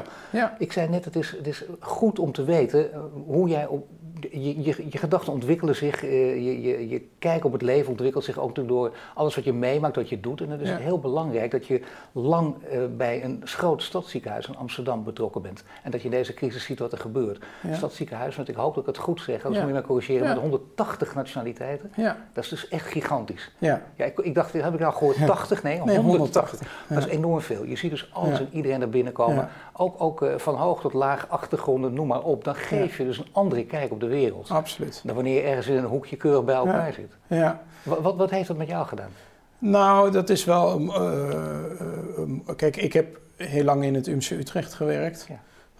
Ik zei net, het is, het is goed om te weten eh, hoe jij op. Je, je, je gedachten ontwikkelen zich, eh, je, je, je kijk op het leven ontwikkelt zich ook door alles wat je meemaakt, wat je doet. En het is Ja. heel belangrijk dat je lang eh, bij een groot stadsziekenhuis in Amsterdam betrokken bent. En dat je in deze crisis ziet wat er gebeurt. Ja. Stadsziekenhuis, want ik hoop dat ik het goed zeg, anders Ja. moet je mij corrigeren, met 180 nationaliteiten. Dat is dus echt gigantisch. Ja. Ja, ik, ik dacht, heb ik nou gehoord 80? Nee, Nee, 180. 180. Dat is enorm veel. Je ziet dus alles en iedereen er binnenkomen. Ja. Ook, ook eh, van hoog tot laag, achtergronden, noem maar op. Dan geef je dus een andere kijk op de wereld. Absoluut. Dan wanneer je ergens in een hoekje keurig bij elkaar Ja. zit. Ja. Wat, wat, wat heeft dat met jou gedaan? Nou, dat is wel. um, eh, eh, um, kijk, ik heb heel lang in het UMC Utrecht gewerkt. Ja.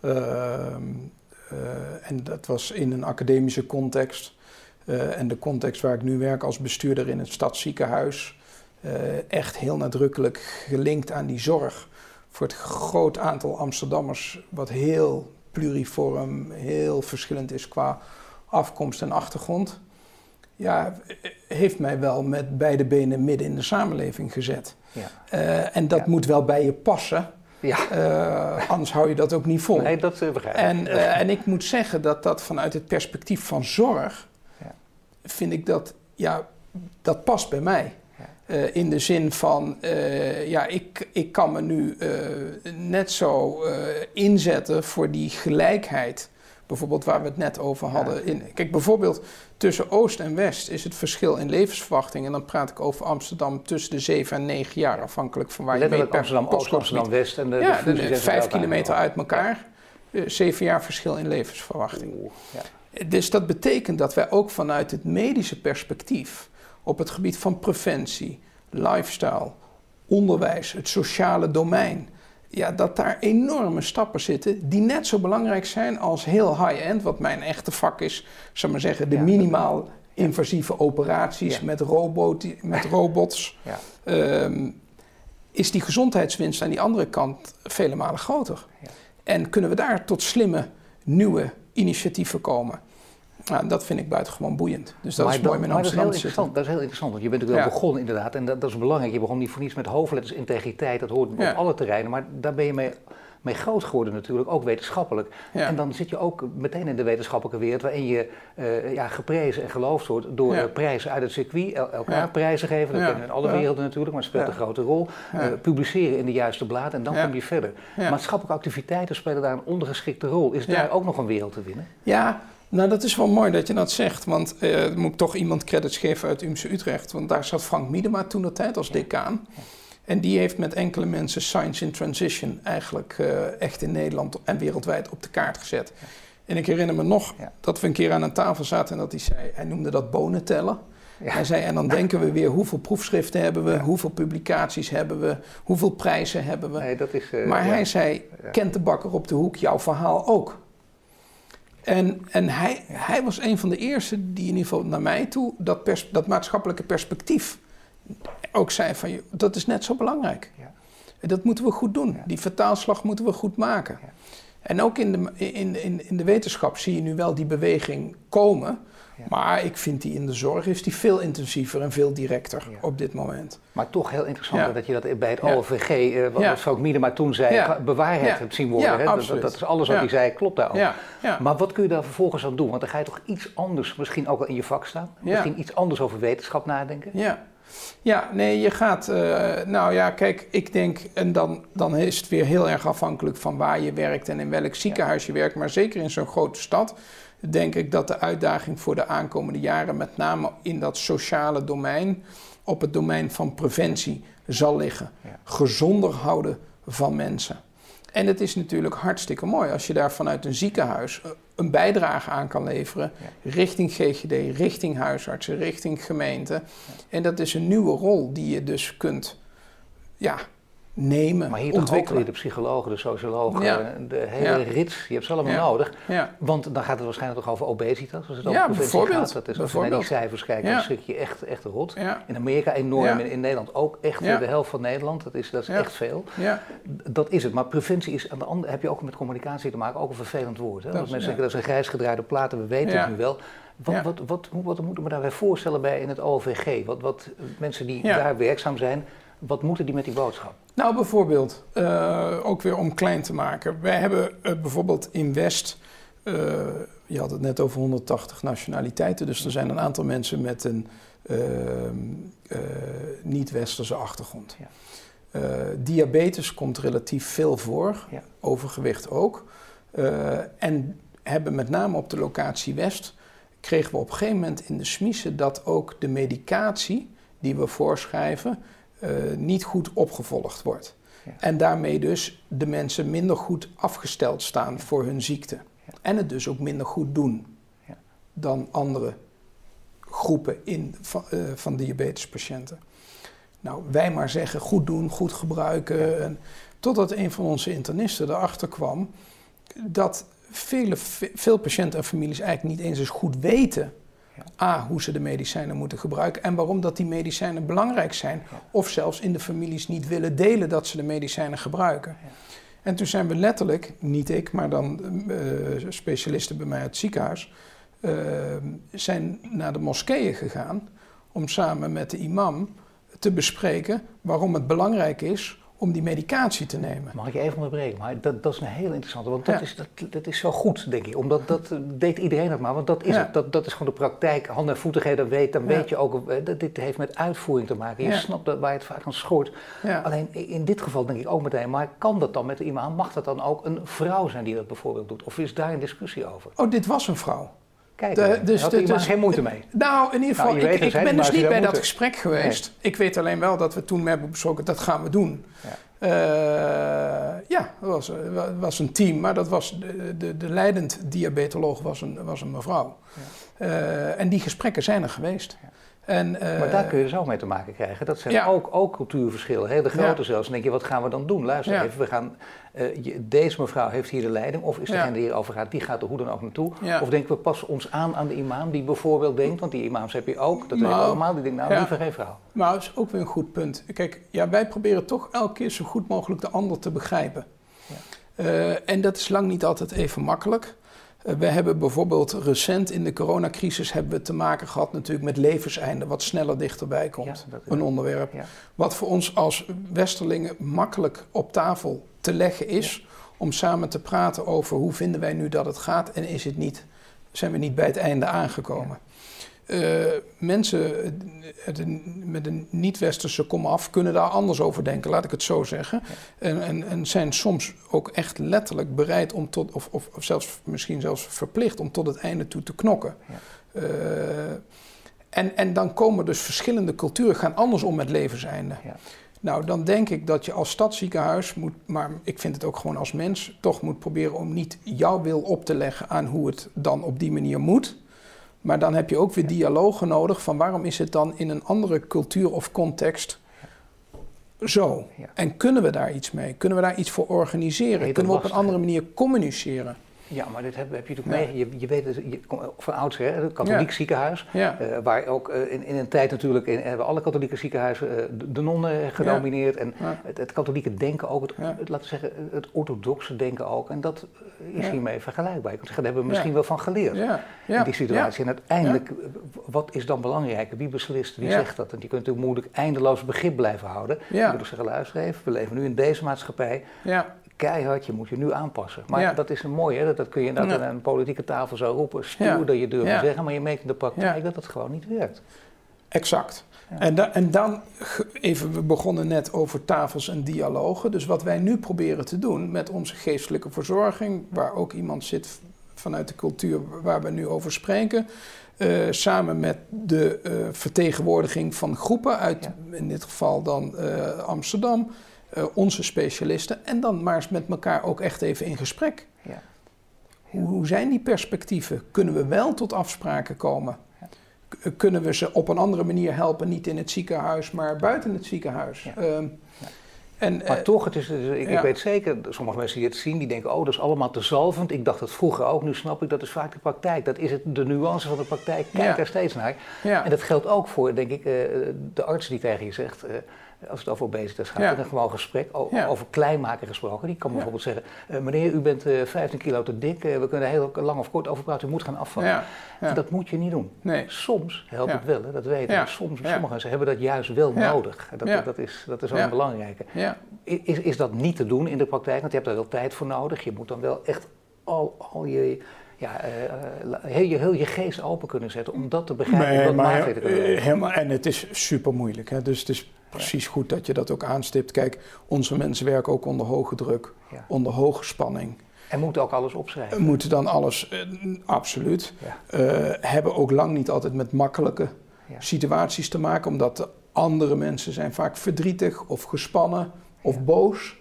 Ehm, eh, en dat was in een academische context. Eh, en de context waar ik nu werk als bestuurder in het stadsziekenhuis. echt heel nadrukkelijk gelinkt aan die zorg voor het groot aantal Amsterdammers, wat heel pluriform, heel verschillend is qua afkomst en achtergrond. Ja, heeft mij wel met beide benen midden in de samenleving gezet. Ja. Eh, en dat Ja. moet wel bij je passen, Ja, eh, anders hou je dat ook niet vol. nee, dat eh, begrijp ik. En, en ik moet zeggen dat dat vanuit het perspectief van zorg, Ja. vind ik dat, ja, dat past bij mij. Eh, in de zin van, eh, ja, ik, ik kan me nu eh, net zo inzetten voor die gelijkheid. Bijvoorbeeld waar we het net over hadden. In, kijk, bijvoorbeeld tussen Oost en West is het verschil in levensverwachting. En dan praat ik over Amsterdam tussen de 7 en 9 jaar, afhankelijk van waar je mee per Amsterdam Oost, Amsterdam West en de, ja, de, vijf kilometer uit elkaar. Zeven jaar verschil in levensverwachting. Oeh, ja. Dus dat betekent dat wij ook vanuit het medische perspectief op het gebied van preventie, lifestyle, onderwijs, het sociale domein. Ja, dat daar enorme stappen zitten die net zo belangrijk zijn als heel high-end, wat mijn echte vak is, zou maar zeggen, de minimaal invasieve operaties met, robot, met robots. Ja. Ehm, is die gezondheidswinst aan die andere kant vele malen groter. En kunnen we daar tot slimme nieuwe initiatieven komen? Nou, dat vind ik buitengewoon boeiend. Dus dat is mooi met Amsterdam dat is, heel interessant, dat is heel interessant, want je bent natuurlijk wel begonnen inderdaad. En dat, dat, is belangrijk. Je begon niet voor niets met hoofdletters integriteit. Dat hoort op alle terreinen. Maar daar ben je mee, mee groot geworden natuurlijk, ook wetenschappelijk. En dan zit je ook meteen in de wetenschappelijke wereld... waarin je uh, ja, geprezen en geloofd wordt door uh, prijzen uit het circuit. elkaar prijzen geven, dat kennen we in alle werelden natuurlijk, maar het speelt een grote rol. Uh, publiceren in de juiste blaad en dan kom je verder. Maatschappelijke activiteiten spelen daar een ondergeschikte rol. Is daar ook nog een wereld te winnen? Ja, nou, dat is wel mooi dat je dat zegt, want uh, moet ik toch iemand credits geven uit UMC Utrecht. Want daar zat Frank Miedema toen de tijd als decaan. En die heeft met enkele mensen Science in Transition eigenlijk uh, echt in Nederland en wereldwijd op de kaart gezet. En ik herinner me nog dat we een keer aan een tafel zaten en dat hij zei, hij noemde dat bonen tellen. Hij zei, en dan denken we weer hoeveel proefschriften hebben we, hoeveel publicaties hebben we, hoeveel prijzen hebben we. Nee, dat is, uh, maar hij zei, kent de bakker op de hoek jouw verhaal ook? En, en hij, hij was een van de eerste die in ieder geval naar mij toe dat, pers, dat maatschappelijke perspectief ook zei van dat is net zo belangrijk. Ja. Dat moeten we goed doen. Die vertaalslag moeten we goed maken. Ja. En ook in de, in, in, in de wetenschap zie je nu wel die beweging komen. Maar ik vind die in de zorg is die veel intensiever en veel directer op dit moment. Maar toch heel interessant dat je dat bij het OVG, uh, eh, wat ja. Frank Miedema toen zei, bewaarheid hebt zien worden. Hè? Dat, dat, is alles wat hij zei, klopt daar ook. Maar wat kun je daar vervolgens aan doen? Want dan ga je toch iets anders, misschien ook wel in je vak staan. Misschien iets anders over wetenschap nadenken. Ja. Ja, nee, je gaat. Uh, nou ja, kijk, ik denk. En dan, dan is het weer heel erg afhankelijk van waar je werkt en in welk ziekenhuis je werkt. Maar zeker in zo'n grote stad denk ik dat de uitdaging voor de aankomende jaren met name in dat sociale domein, op het domein van preventie, zal liggen. Gezonder houden van mensen. En het is natuurlijk hartstikke mooi als je daar vanuit een ziekenhuis eh, een bijdrage aan kan leveren richting GGD, richting huisartsen, richting gemeente. En dat is een nieuwe rol die je dus kunt ja, nemen, Maar hier ontwikkelen. Ook de psychologen, de sociologen, de hele rits, je hebt ze allemaal nodig. Want dan gaat het waarschijnlijk toch over obesitas, als het over preventie gaat. Dat is, als je naar die cijfers kijkt, dan schrik je echt, echt rot. In Amerika enorm, in, in, Nederland ook echt de helft van Nederland. Dat is, dat is echt veel. Dat is het. Maar preventie is, aan de andere, heb je ook met communicatie te maken, ook een vervelend woord. Hè? Als mensen zeggen dat is een grijs gedraaide platen, we weten het nu wel. Wat, wat, wat, wat, moeten we daarbij voorstellen bij in het OVG? Wat, wat mensen die daar werkzaam zijn, wat moeten die met die boodschap? Nou, bijvoorbeeld, uh, ook weer om klein te maken. Wij hebben uh, bijvoorbeeld in West, uh, je had het net over 180 nationaliteiten, dus er zijn een aantal mensen met een niet-westerse achtergrond. Ja. diabetes komt relatief veel voor, ja. overgewicht ook. en hebben met name op de locatie West, kregen we op een gegeven moment in de smiezen dat ook de medicatie die we voorschrijven, niet goed opgevolgd wordt. En daarmee dus de mensen minder goed afgesteld staan voor hun ziekte. En het dus ook minder goed doen ja. dan andere groepen in, van, uh, van diabetespatiënten. Nou, wij maar zeggen goed doen, goed gebruiken. En, totdat een van onze internisten erachter kwam dat vele, veel patiënten en families eigenlijk niet eens eens goed weten A, hoe ze de medicijnen moeten gebruiken en waarom dat die medicijnen belangrijk zijn. Of zelfs in de families niet willen delen dat ze de medicijnen gebruiken. En toen zijn we letterlijk, niet ik, maar dan uh, specialisten bij mij uit het ziekenhuis, uh, zijn naar de moskeeën gegaan om samen met de imam te bespreken waarom het belangrijk is om die medicatie te nemen. Mag ik je even onderbreken? Maar dat, dat is een heel interessante, want dat, is, dat, dat is zo goed, denk ik. Omdat dat deed iedereen dat maar, want dat is, het, dat, dat is gewoon de praktijk. Hand- en voetigheid, dat weet, dan weet je ook, eh, dat dit heeft met uitvoering te maken. Je snapt dat, waar het vaak aan schort. Alleen in dit geval denk ik ook meteen, maar kan dat dan met de imam? Mag dat dan ook een vrouw zijn die dat bijvoorbeeld doet? Of is daar een discussie over? Oh, dit was een vrouw. Kijk, de, dus, had dus, geen moeite mee? Nou, in ieder geval, nou, ik, ik ben dus niet bij dat gesprek geweest. Ik weet alleen wel dat we toen hebben besproken, dat gaan we doen. Ja. Uh, ja, dat was, was een team, maar dat was de, de, de leidend diabetoloog was een, was een mevrouw. Ja. Uh, en die gesprekken zijn er geweest. Ja. En, uh, maar daar kun je dus ook mee te maken krijgen. Dat zijn ook, ook cultuurverschillen, hele grote zelfs. Dan denk je, wat gaan we dan doen? Luister even, we gaan, uh, deze mevrouw heeft hier de leiding, of is degene die hierover gaat, die gaat er hoe dan ook naartoe? Of denken we passen ons aan aan de imam die bijvoorbeeld denkt, want die imams heb je ook, dat nou, allemaal, die denkt, nou liever geen vrouw. Maar dat is ook weer een goed punt. Kijk, ja, wij proberen toch elke keer zo goed mogelijk de ander te begrijpen. Uh, en dat is lang niet altijd even makkelijk. Eh, we hebben bijvoorbeeld recent in de coronacrisis hebben we te maken gehad natuurlijk met levenseinde, wat sneller dichterbij komt. een onderwerp. Wat voor ons als Westerlingen makkelijk op tafel te leggen is. Om samen te praten over hoe vinden wij nu dat het gaat en is het niet, zijn we niet bij het einde aangekomen. Uh, mensen met een niet-westerse komaf kunnen daar anders over denken, laat ik het zo zeggen. En, en, en, zijn soms ook echt letterlijk bereid om tot, of, of, of, zelfs misschien zelfs verplicht om tot het einde toe te knokken. Ja. Uh, en, en dan komen dus verschillende culturen, gaan anders om met levenseinde. Ja. Nou, dan denk ik dat je als stadsziekenhuis moet, maar ik vind het ook gewoon als mens, toch moet proberen om niet jouw wil op te leggen aan hoe het dan op die manier moet. Maar dan heb je ook weer dialogen nodig van waarom is het dan in een andere cultuur of context zo? En kunnen we daar iets mee? Kunnen we daar iets voor organiseren? Kunnen we op een andere manier communiceren? Ja, maar dit heb, heb je natuurlijk mee. Je, je weet het je, van oudsher, het katholiek ziekenhuis. Uh, waar ook uh, in, in een tijd natuurlijk in, hebben alle katholieke ziekenhuizen uh, de, nonnen genomineerd. En het, het, katholieke denken ook, het, het, laten we zeggen, het orthodoxe denken ook. En dat is hiermee vergelijkbaar. Ik zeggen, daar hebben we misschien wel van geleerd in die situatie. En uiteindelijk, wat is dan belangrijker? Wie beslist? Wie zegt dat? En je kunt natuurlijk moeilijk eindeloos begrip blijven houden. Ja. Je moet zeggen, luister even, we leven nu in deze maatschappij. Ja keihard, je moet je nu aanpassen. Maar dat is een mooie, hè? dat kun je inderdaad ja. aan een politieke tafel zo roepen, stuur dat je durft te zeggen, maar je merkt in de praktijk dat het gewoon niet werkt. Exact. En, en, dan, even, we begonnen net over tafels en dialogen. Dus wat wij nu proberen te doen met onze geestelijke verzorging, waar ook iemand zit vanuit de cultuur waar we nu over spreken, uh, samen met de uh, vertegenwoordiging van groepen uit, in dit geval dan uh, Amsterdam, uh, onze specialisten en dan maar eens met elkaar ook echt even in gesprek. Ja. Hoe, hoe, zijn die perspectieven? Kunnen we wel tot afspraken komen? Eh, kunnen we ze op een andere manier helpen, niet in het ziekenhuis, maar buiten het ziekenhuis? Uh, en, maar uh, toch, het is, ik, ik, weet zeker, sommige mensen die het zien, die denken, oh, dat is allemaal te zalvend. Ik dacht dat vroeger ook, nu snap ik, dat is vaak de praktijk. Dat is het, de nuance van de praktijk, kijk daar steeds naar. En dat geldt ook voor, denk ik, de arts die tegen je zegt, als het over obesitas gaat, ja. een gewoon gesprek over klein maken gesproken. Die kan bijvoorbeeld zeggen, uh, meneer, u bent uh, eh, 15 kilo te dik, uh, we kunnen er heel lang of kort over praten, u moet gaan afvallen. Dat moet je niet doen. Nee. Soms helpt het wel, hè, dat weten we. Soms, sommige mensen hebben dat juist wel nodig. Dat, dat, is, dat is wel een belangrijke. Is, is dat niet te doen in de praktijk, want je hebt daar wel tijd voor nodig. Je moet dan wel echt al, al je ja, uh, heel, je, heel je geest open kunnen zetten om dat te begrijpen. Nee, maar, te kunnen helemaal, en het is super moeilijk. Hè? Dus het is precies goed dat je dat ook aanstipt. Kijk, onze mensen werken ook onder hoge druk, onder hoge spanning. En moeten ook alles opschrijven? Moeten dan alles, eh, absoluut. Ja. Uh, hebben ook lang niet altijd met makkelijke situaties te maken, omdat andere mensen zijn vaak verdrietig of gespannen of boos.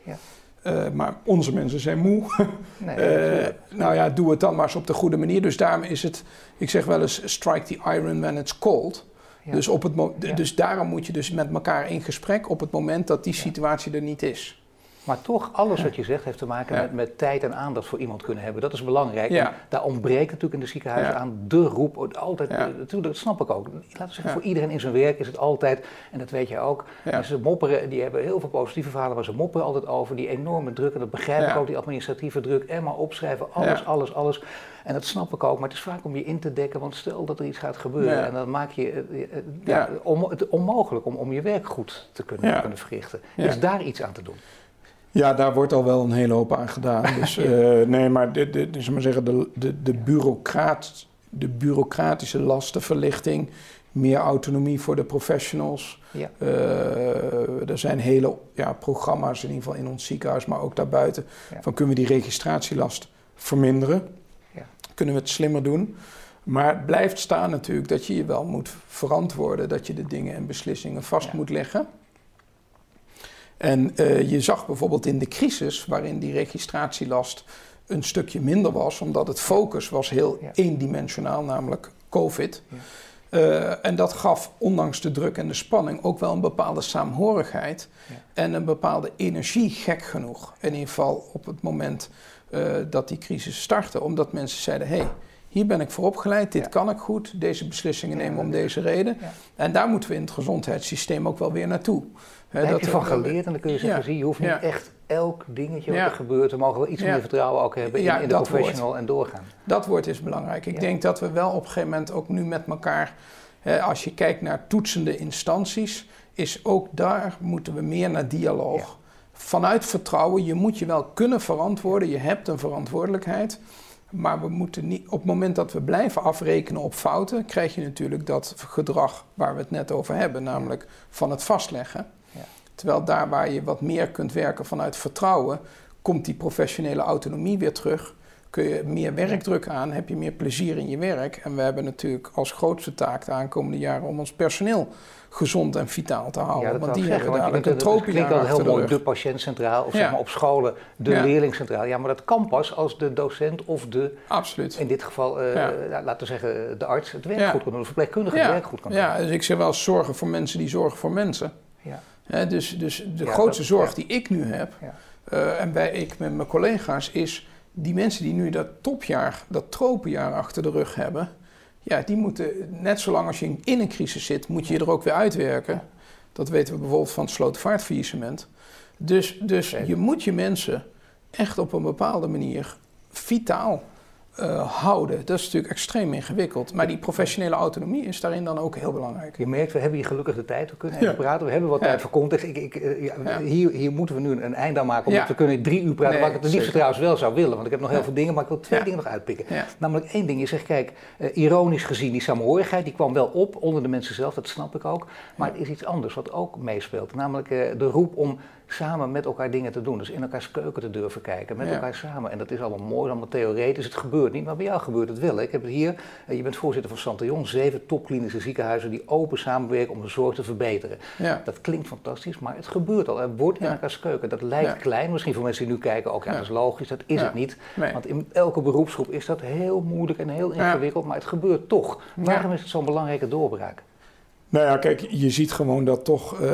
Uh, maar onze mensen zijn moe. Nee, nou ja, doe het dan maar eens op de goede manier. Dus daarom is het, ik zeg wel eens, strike the iron when it's cold. Dus, op het dus daarom moet je dus met elkaar in gesprek op het moment dat die situatie er niet is. Maar toch, alles wat je zegt heeft te maken met, met, tijd en aandacht voor iemand kunnen hebben. Dat is belangrijk. En daar ontbreekt natuurlijk in de ziekenhuizen aan de roep. Altijd, natuurlijk, dat snap ik ook. Laten we zeggen, voor iedereen in zijn werk is het altijd, en dat weet je ook, ze mopperen, die hebben heel veel positieve verhalen waar ze mopperen altijd over. Die enorme druk, en dat begrijp ik ook, die administratieve druk. En maar opschrijven, alles, alles, alles. En dat snap ik ook, maar het is vaak om je in te dekken, want stel dat er iets gaat gebeuren en dan maak je ja, het onmogelijk om, om je werk goed te kunnen, kunnen verrichten. Is daar iets aan te doen? Ja, daar wordt al wel een hele hoop aan gedaan. Dus uh, nee, maar, de, de, dus maar zeggen, de, de, de, bureaucraat, de bureaucratische lastenverlichting, meer autonomie voor de professionals. Ja. Uh, er zijn hele ja, programma's, in ieder geval in ons ziekenhuis, maar ook daarbuiten. Van kunnen we die registratielast verminderen? Ja. Kunnen we het slimmer doen? Maar het blijft staan natuurlijk dat je je wel moet verantwoorden, dat je de dingen en beslissingen vast moet leggen. En uh, je zag bijvoorbeeld in de crisis, waarin die registratielast een stukje minder was, omdat het focus was heel eendimensionaal, namelijk COVID. Ja. Uh, en dat gaf, ondanks de druk en de spanning, ook wel een bepaalde saamhorigheid ja. en een bepaalde energie, gek genoeg. In ieder geval op het moment uh, dat die crisis startte, omdat mensen zeiden: hé, hey, hier ben ik voor opgeleid, dit kan ik goed, deze beslissingen nemen om deze reden. En daar moeten we in het gezondheidssysteem ook wel weer naartoe. Heb je van geleerd en dan kun je zeggen, zie, je hoeft niet echt elk dingetje wat er gebeurt, we mogen wel iets meer vertrouwen ook hebben in, in de professional en doorgaan. Dat woord is belangrijk. Ik denk dat we wel op een gegeven moment ook nu met elkaar, als je kijkt naar toetsende instanties, is ook daar moeten we meer naar dialoog. Vanuit vertrouwen, je moet je wel kunnen verantwoorden, je hebt een verantwoordelijkheid. Maar we moeten niet, op het moment dat we blijven afrekenen op fouten, krijg je natuurlijk dat gedrag waar we het net over hebben, namelijk van het vastleggen. Terwijl daar waar je wat meer kunt werken vanuit vertrouwen, komt die professionele autonomie weer terug. Kun je meer werkdruk aan, heb je meer plezier in je werk. En we hebben natuurlijk als grootste taak de aankomende jaren om ons personeel gezond en vitaal te houden. Ja, want die zeggen, hebben dadelijk een tropie klinkt al heel mooi, de patiënt centraal, of zeg maar op scholen de ja. leerling centraal. Ja, maar dat kan pas als de docent of de, Absoluut. in dit geval, uh, laten we zeggen, de arts het werk goed kan doen, de verpleegkundige het werk goed kan doen. Ja, dus ik zeg wel zorgen voor mensen die zorgen voor mensen. Ja dus, dus de grootste zorg die ik nu heb, uh, en bij ik met mijn collega's, is die mensen die nu dat topjaar, dat tropenjaar achter de rug hebben, ja, die moeten, net zolang als je in een crisis zit, moet je je er ook weer uitwerken. Dat weten we bijvoorbeeld van het slootvaartfaillissement. Dus, dus je moet je mensen echt op een bepaalde manier vitaal uh, houden. Dat is natuurlijk extreem ingewikkeld. Maar die professionele autonomie is daarin dan ook heel belangrijk. Je merkt, we hebben hier gelukkig de tijd. We kunnen even praten. We hebben wat tijd voor context. Ik, ik, uh, ja, hier, hier moeten we nu een eind aan maken. Omdat we kunnen drie uur praten. Nee, wat ik het liefst trouwens wel zou willen. Want ik heb nog heel veel dingen. Maar ik wil twee dingen nog uitpikken. Namelijk één ding. Je zegt, kijk, uh, ironisch gezien, die samenhorigheid. Die kwam wel op onder de mensen zelf. Dat snap ik ook. Maar het is iets anders wat ook meespeelt. Namelijk de roep om samen met elkaar dingen te doen. Dus in elkaars keuken te durven kijken, met elkaar samen. En dat is allemaal mooi, allemaal theoretisch. Het gebeurt niet, maar bij jou gebeurt het wel. Ik heb het hier, eh, je bent voorzitter van Santion, zeven topklinische ziekenhuizen die open samenwerken om de zorg te verbeteren. Ja. Dat klinkt fantastisch, maar het gebeurt al. Er wordt in elkaars keuken. Dat lijkt klein, misschien voor mensen die nu kijken ook, ja, dat is logisch, dat is het niet. Want in elke beroepsgroep is dat heel moeilijk en heel ingewikkeld, maar het gebeurt toch. Waarom is het zo'n belangrijke doorbraak? Nou ja, kijk, je ziet gewoon dat toch uh,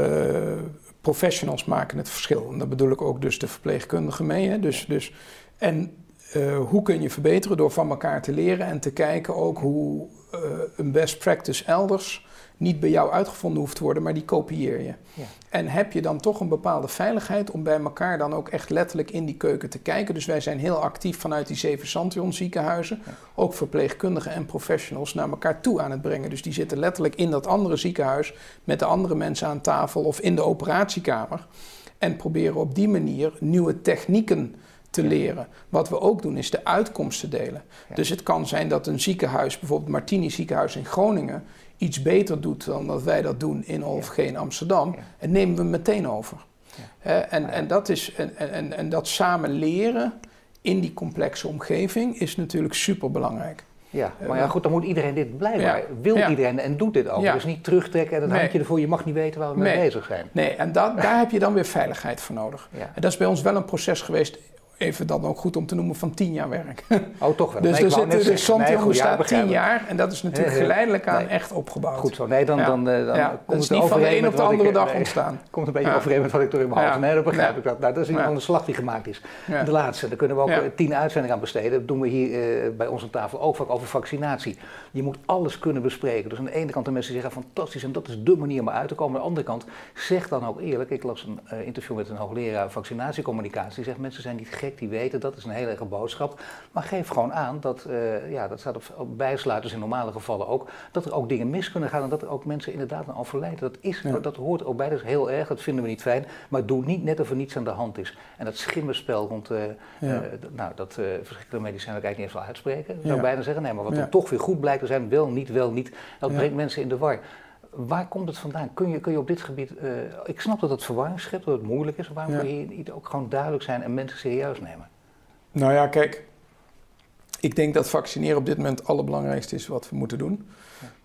professionals maken het verschil. En daar bedoel ik ook dus de verpleegkundigen mee. Hè? Dus, dus, en uh, hoe kun je verbeteren? Door van elkaar te leren en te kijken ook hoe uh, een best practice elders niet bij jou uitgevonden hoeft te worden, maar die kopieer je. Ja. En heb je dan toch een bepaalde veiligheid om bij elkaar dan ook echt letterlijk in die keuken te kijken. Dus wij zijn heel actief vanuit die zeven Santion ziekenhuizen, ook verpleegkundigen en professionals naar elkaar toe aan het brengen. Dus die zitten letterlijk in dat andere ziekenhuis met de andere mensen aan tafel of in de operatiekamer. En proberen op die manier nieuwe technieken te leren. Wat we ook doen is de uitkomsten delen. Dus het kan zijn dat een ziekenhuis, bijvoorbeeld Martini ziekenhuis in Groningen, iets beter doet dan dat wij dat doen in of in Amsterdam. En nemen we meteen over. en, en, dat is, en, en, en dat samen leren in die complexe omgeving is natuurlijk super belangrijk. Ja, maar ja, goed, dan moet iedereen dit blijven. Wil iedereen en doet dit ook. Dus niet terugtrekken en dan nee. handje ervoor, je mag niet weten waar we mee bezig zijn. Nee, en dat, daar heb je dan weer veiligheid voor nodig. En dat is bij ons wel een proces geweest even dan ook goed om te noemen, van tien jaar werk. Oh, toch wel. dus Nee, er zit, dus bestaat begrijp tien jaar en dat is natuurlijk geleidelijk aan nee. echt opgebouwd. Goed zo. Nee, dan, dan, eh, dan ja, komt het niet van de een op de ik, andere eh, dag nee, ontstaan. Komt een beetje Ja. overeen met wat ik door in mijn hoofd. Nee, dat begrijp Ja. ik. Dat, nou, dat is een slag die gemaakt is. De laatste, daar kunnen we ook eh, tien uitzendingen aan besteden. Dat doen we hier eh, bij ons aan tafel ook vaak over vaccinatie. Je moet alles kunnen bespreken. Dus aan de ene kant de mensen zeggen fantastisch en dat is de manier om uit te komen. Aan de andere kant, zeg dan ook eerlijk. Ik las een eh, interview met een hoogleraar vaccinatiecommunicatie. Die zegt mensen zijn niet gek, die weten dat is een hele erge boodschap. Maar geef gewoon aan dat, eh, ja, dat staat op, op bijsluiters in normale gevallen ook, dat er ook dingen mis kunnen gaan en dat er ook mensen inderdaad aan overlijden. Dat, is, Ja. dat hoort ook bij, dat is heel erg, dat vinden we niet fijn. Maar doe niet net of er niets aan de hand is. En dat schimmenspel rond, eh, Ja. nou, dat verschrikkelijke medicijn wil ik eigenlijk niet eens wel uitspreken. Ik Ja. zou bijna zeggen, nee, maar wat dan toch weer goed blijkt te zijn, wel, niet, wel, niet. Dat Ja. brengt mensen in de war. Waar komt het vandaan? Kun je, kun je op dit gebied, eh, ik snap dat het verwarring schept, dat het moeilijk is, waarom Ja. kun je niet ook gewoon duidelijk zijn en mensen serieus nemen? Nou ja, kijk. Ik denk dat vaccineren op dit moment het allerbelangrijkste is wat we moeten doen.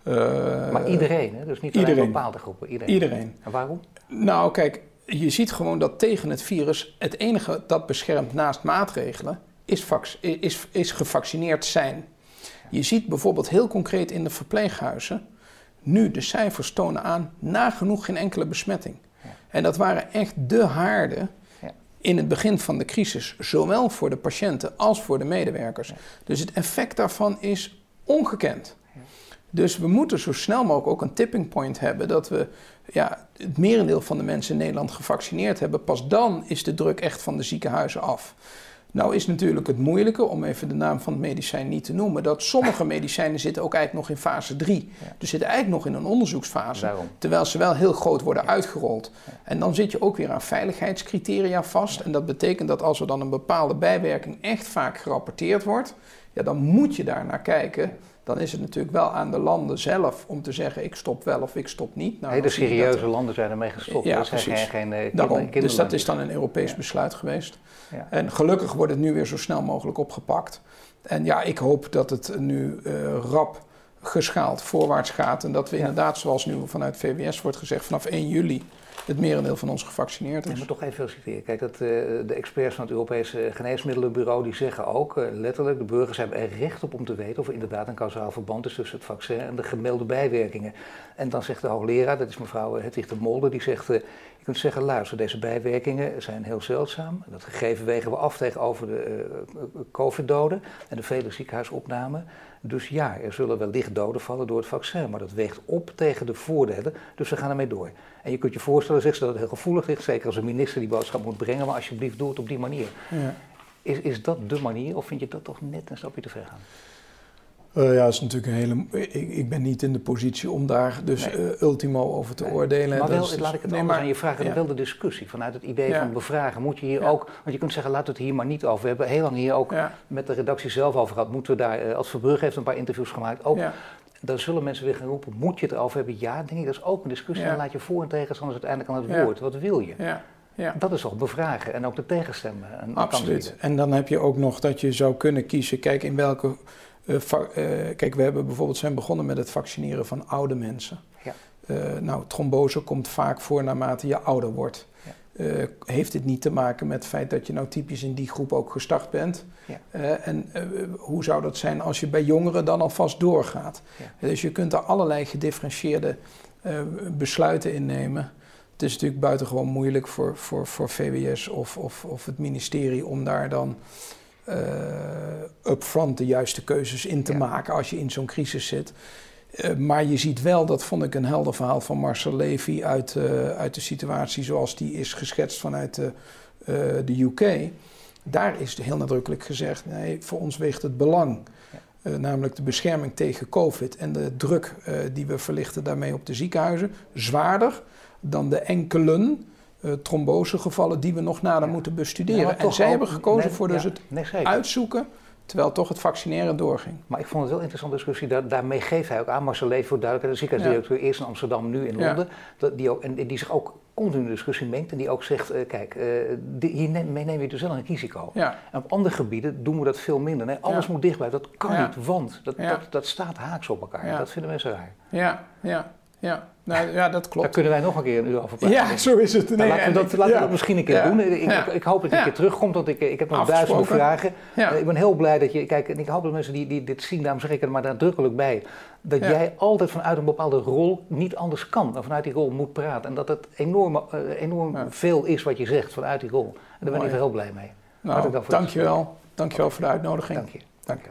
Eh, maar iedereen, hè? dus niet alleen iedereen. bepaalde groepen, iedereen. Iedereen. En waarom? Nou, kijk, je ziet gewoon dat tegen het virus het enige dat beschermt naast maatregelen is, is, is gevaccineerd zijn. Je ziet bijvoorbeeld heel concreet in de verpleeghuizen, nu de cijfers tonen aan nagenoeg geen enkele besmetting. Ja. En dat waren echt de haarden Ja. in het begin van de crisis, zowel voor de patiënten als voor de medewerkers. Ja. Dus het effect daarvan is ongekend. Dus we moeten zo snel mogelijk ook een tipping point hebben dat we ja, het merendeel van de mensen in Nederland gevaccineerd hebben. Pas dan is de druk echt van de ziekenhuizen af. Nou is natuurlijk het moeilijke, om even de naam van het medicijn niet te noemen, dat sommige medicijnen zitten ook eigenlijk nog in fase 3. Ja. Dus zitten eigenlijk nog in een onderzoeksfase. Daarom. Terwijl ze wel heel groot worden uitgerold. En dan zit je ook weer aan veiligheidscriteria vast. En dat betekent dat als er dan een bepaalde bijwerking echt vaak gerapporteerd wordt, ja, dan moet je daar naar kijken. Dan is het natuurlijk wel aan de landen zelf om te zeggen: ik stop wel of ik stop niet. Nou, Hele dat serieuze er- landen zijn ermee gestopt. Ja, dat zijn precies. geen, geen eh, Daarom. Dus dat is dan een Europees Ja. besluit geweest. Ja. En gelukkig wordt het nu weer zo snel mogelijk opgepakt. En ja, ik hoop dat het nu eh, rap geschaald voorwaarts gaat. En dat we Ja. inderdaad, zoals nu vanuit VWS wordt gezegd, vanaf 1 juli het merendeel van ons gevaccineerd Ik is. moet toch even feliciteren. Kijk, dat, eh, de experts van het Europese Geneesmiddelenbureau die zeggen ook eh, letterlijk, de burgers hebben er recht op om te weten of er inderdaad een kausaal verband is tussen het vaccin en de gemelde bijwerkingen. En dan zegt de hoogleraar, dat is mevrouw Hedwig de Molder, die zegt, eh, je kunt zeggen, luister, deze bijwerkingen zijn heel zeldzaam. Dat gegeven wegen we af tegenover de eh, covid-doden en de vele ziekenhuisopnamen. Dus ja, er zullen wellicht doden vallen door het vaccin, maar dat weegt op tegen de voordelen, dus we gaan ermee door. En je kunt je voorstellen, zegt ze, dat het heel gevoelig ligt, zeker als een minister die boodschap moet brengen, maar alsjeblieft doe het op die manier. Ja. Is, is dat de manier of vind je dat toch net een stapje te ver gaan? Eh, ja, dat is natuurlijk een hele. Ik, ik ben niet in de positie om daar dus Nee. eh, ultimo over te Nee. oordelen. Maar Dat wel, is laat ik het nee, anders maar- aan je vragen, ja. wel de discussie vanuit het idee Ja. van bevragen. Moet je hier Ja. ook, want je kunt zeggen, we het hier maar niet over. We hebben heel lang hier ook met de redactie zelf over gehad. Moeten we daar, eh, als Verbrugge heeft een paar interviews gemaakt, ook dan zullen mensen weer gaan roepen, moet je het erover hebben? Ja, denk ik, dat is ook een discussie. Dan laat je voor- en tegenstanders uiteindelijk aan het woord. Wat wil je? ja, ja. Dat is toch bevragen en ook de tegenstemmen. Absoluut. En dan heb je ook nog dat je zou kunnen kiezen. Kijk, in welke. Eh, eh, kijk, we hebben bijvoorbeeld zijn begonnen met het vaccineren van oude mensen. Ja. Eh, nou, trombose komt vaak voor naarmate je ouder wordt. Heeft dit niet te maken met het feit dat je nou typisch in die groep ook gestart bent? Ja. En hoe zou dat zijn als je bij jongeren dan alvast doorgaat? Dus je kunt daar allerlei gedifferentieerde besluiten in nemen. Het is natuurlijk buitengewoon moeilijk voor, voor, voor VWS of, of, of het ministerie om daar dan upfront de juiste keuzes in te Ja. maken als je in zo'n crisis zit. Eh, maar je ziet wel, dat vond ik een helder verhaal van Marcel Levy uit, eh, uit de situatie zoals die is geschetst vanuit de, eh, de UK. Daar is heel nadrukkelijk gezegd, nee, voor ons weegt het belang, eh, namelijk de bescherming tegen COVID en de druk eh, die we verlichten daarmee op de ziekenhuizen, zwaarder dan de enkelen eh, trombosegevallen die we nog nader Ja. moeten bestuderen. maar en zij hebben gekozen nee, voor dus ja, het nee, uitzoeken, terwijl toch het vaccineren doorging. Maar ik vond het wel een interessante discussie. Daar, daarmee geeft hij ook aan, Marcel Leef voor duidelijkheid, de ziekenhuisdirecteur eerst in Amsterdam, nu in. Londen. Dat die ook, en die zich ook continu discussie mengt en die ook zegt, eh, kijk, eh, di- hiermee neem je dus wel een risico. Ja, En op andere gebieden doen we dat veel minder. Nee, alles moet dicht blijven. Dat kan niet, want dat, dat, dat staat haaks op elkaar. Dat vinden mensen raar. ja, ja. Ja, nou, ja dat klopt. Daar kunnen wij nog een keer een uur over praten. Ja, zo is het. Nou, laten we dat, laten we dat misschien een keer ja. doen. Ik, Ja. ik, ik hoop dat je een keer terugkomt, want ik, ik heb nog duizenden vragen. Ik ben heel blij dat je, kijk, en ik hoop dat mensen die, die dit zien, daarom zeg ik er maar nadrukkelijk bij, dat jij altijd vanuit een bepaalde rol niet anders kan, dan vanuit die rol moet praten. En dat het enorm, eh, enorm Ja. veel is wat je zegt vanuit die rol. En daar ben ik Mooi. heel blij mee. Nou, dankjewel. Dankjewel voor de uitnodiging. Dank je. Dank je.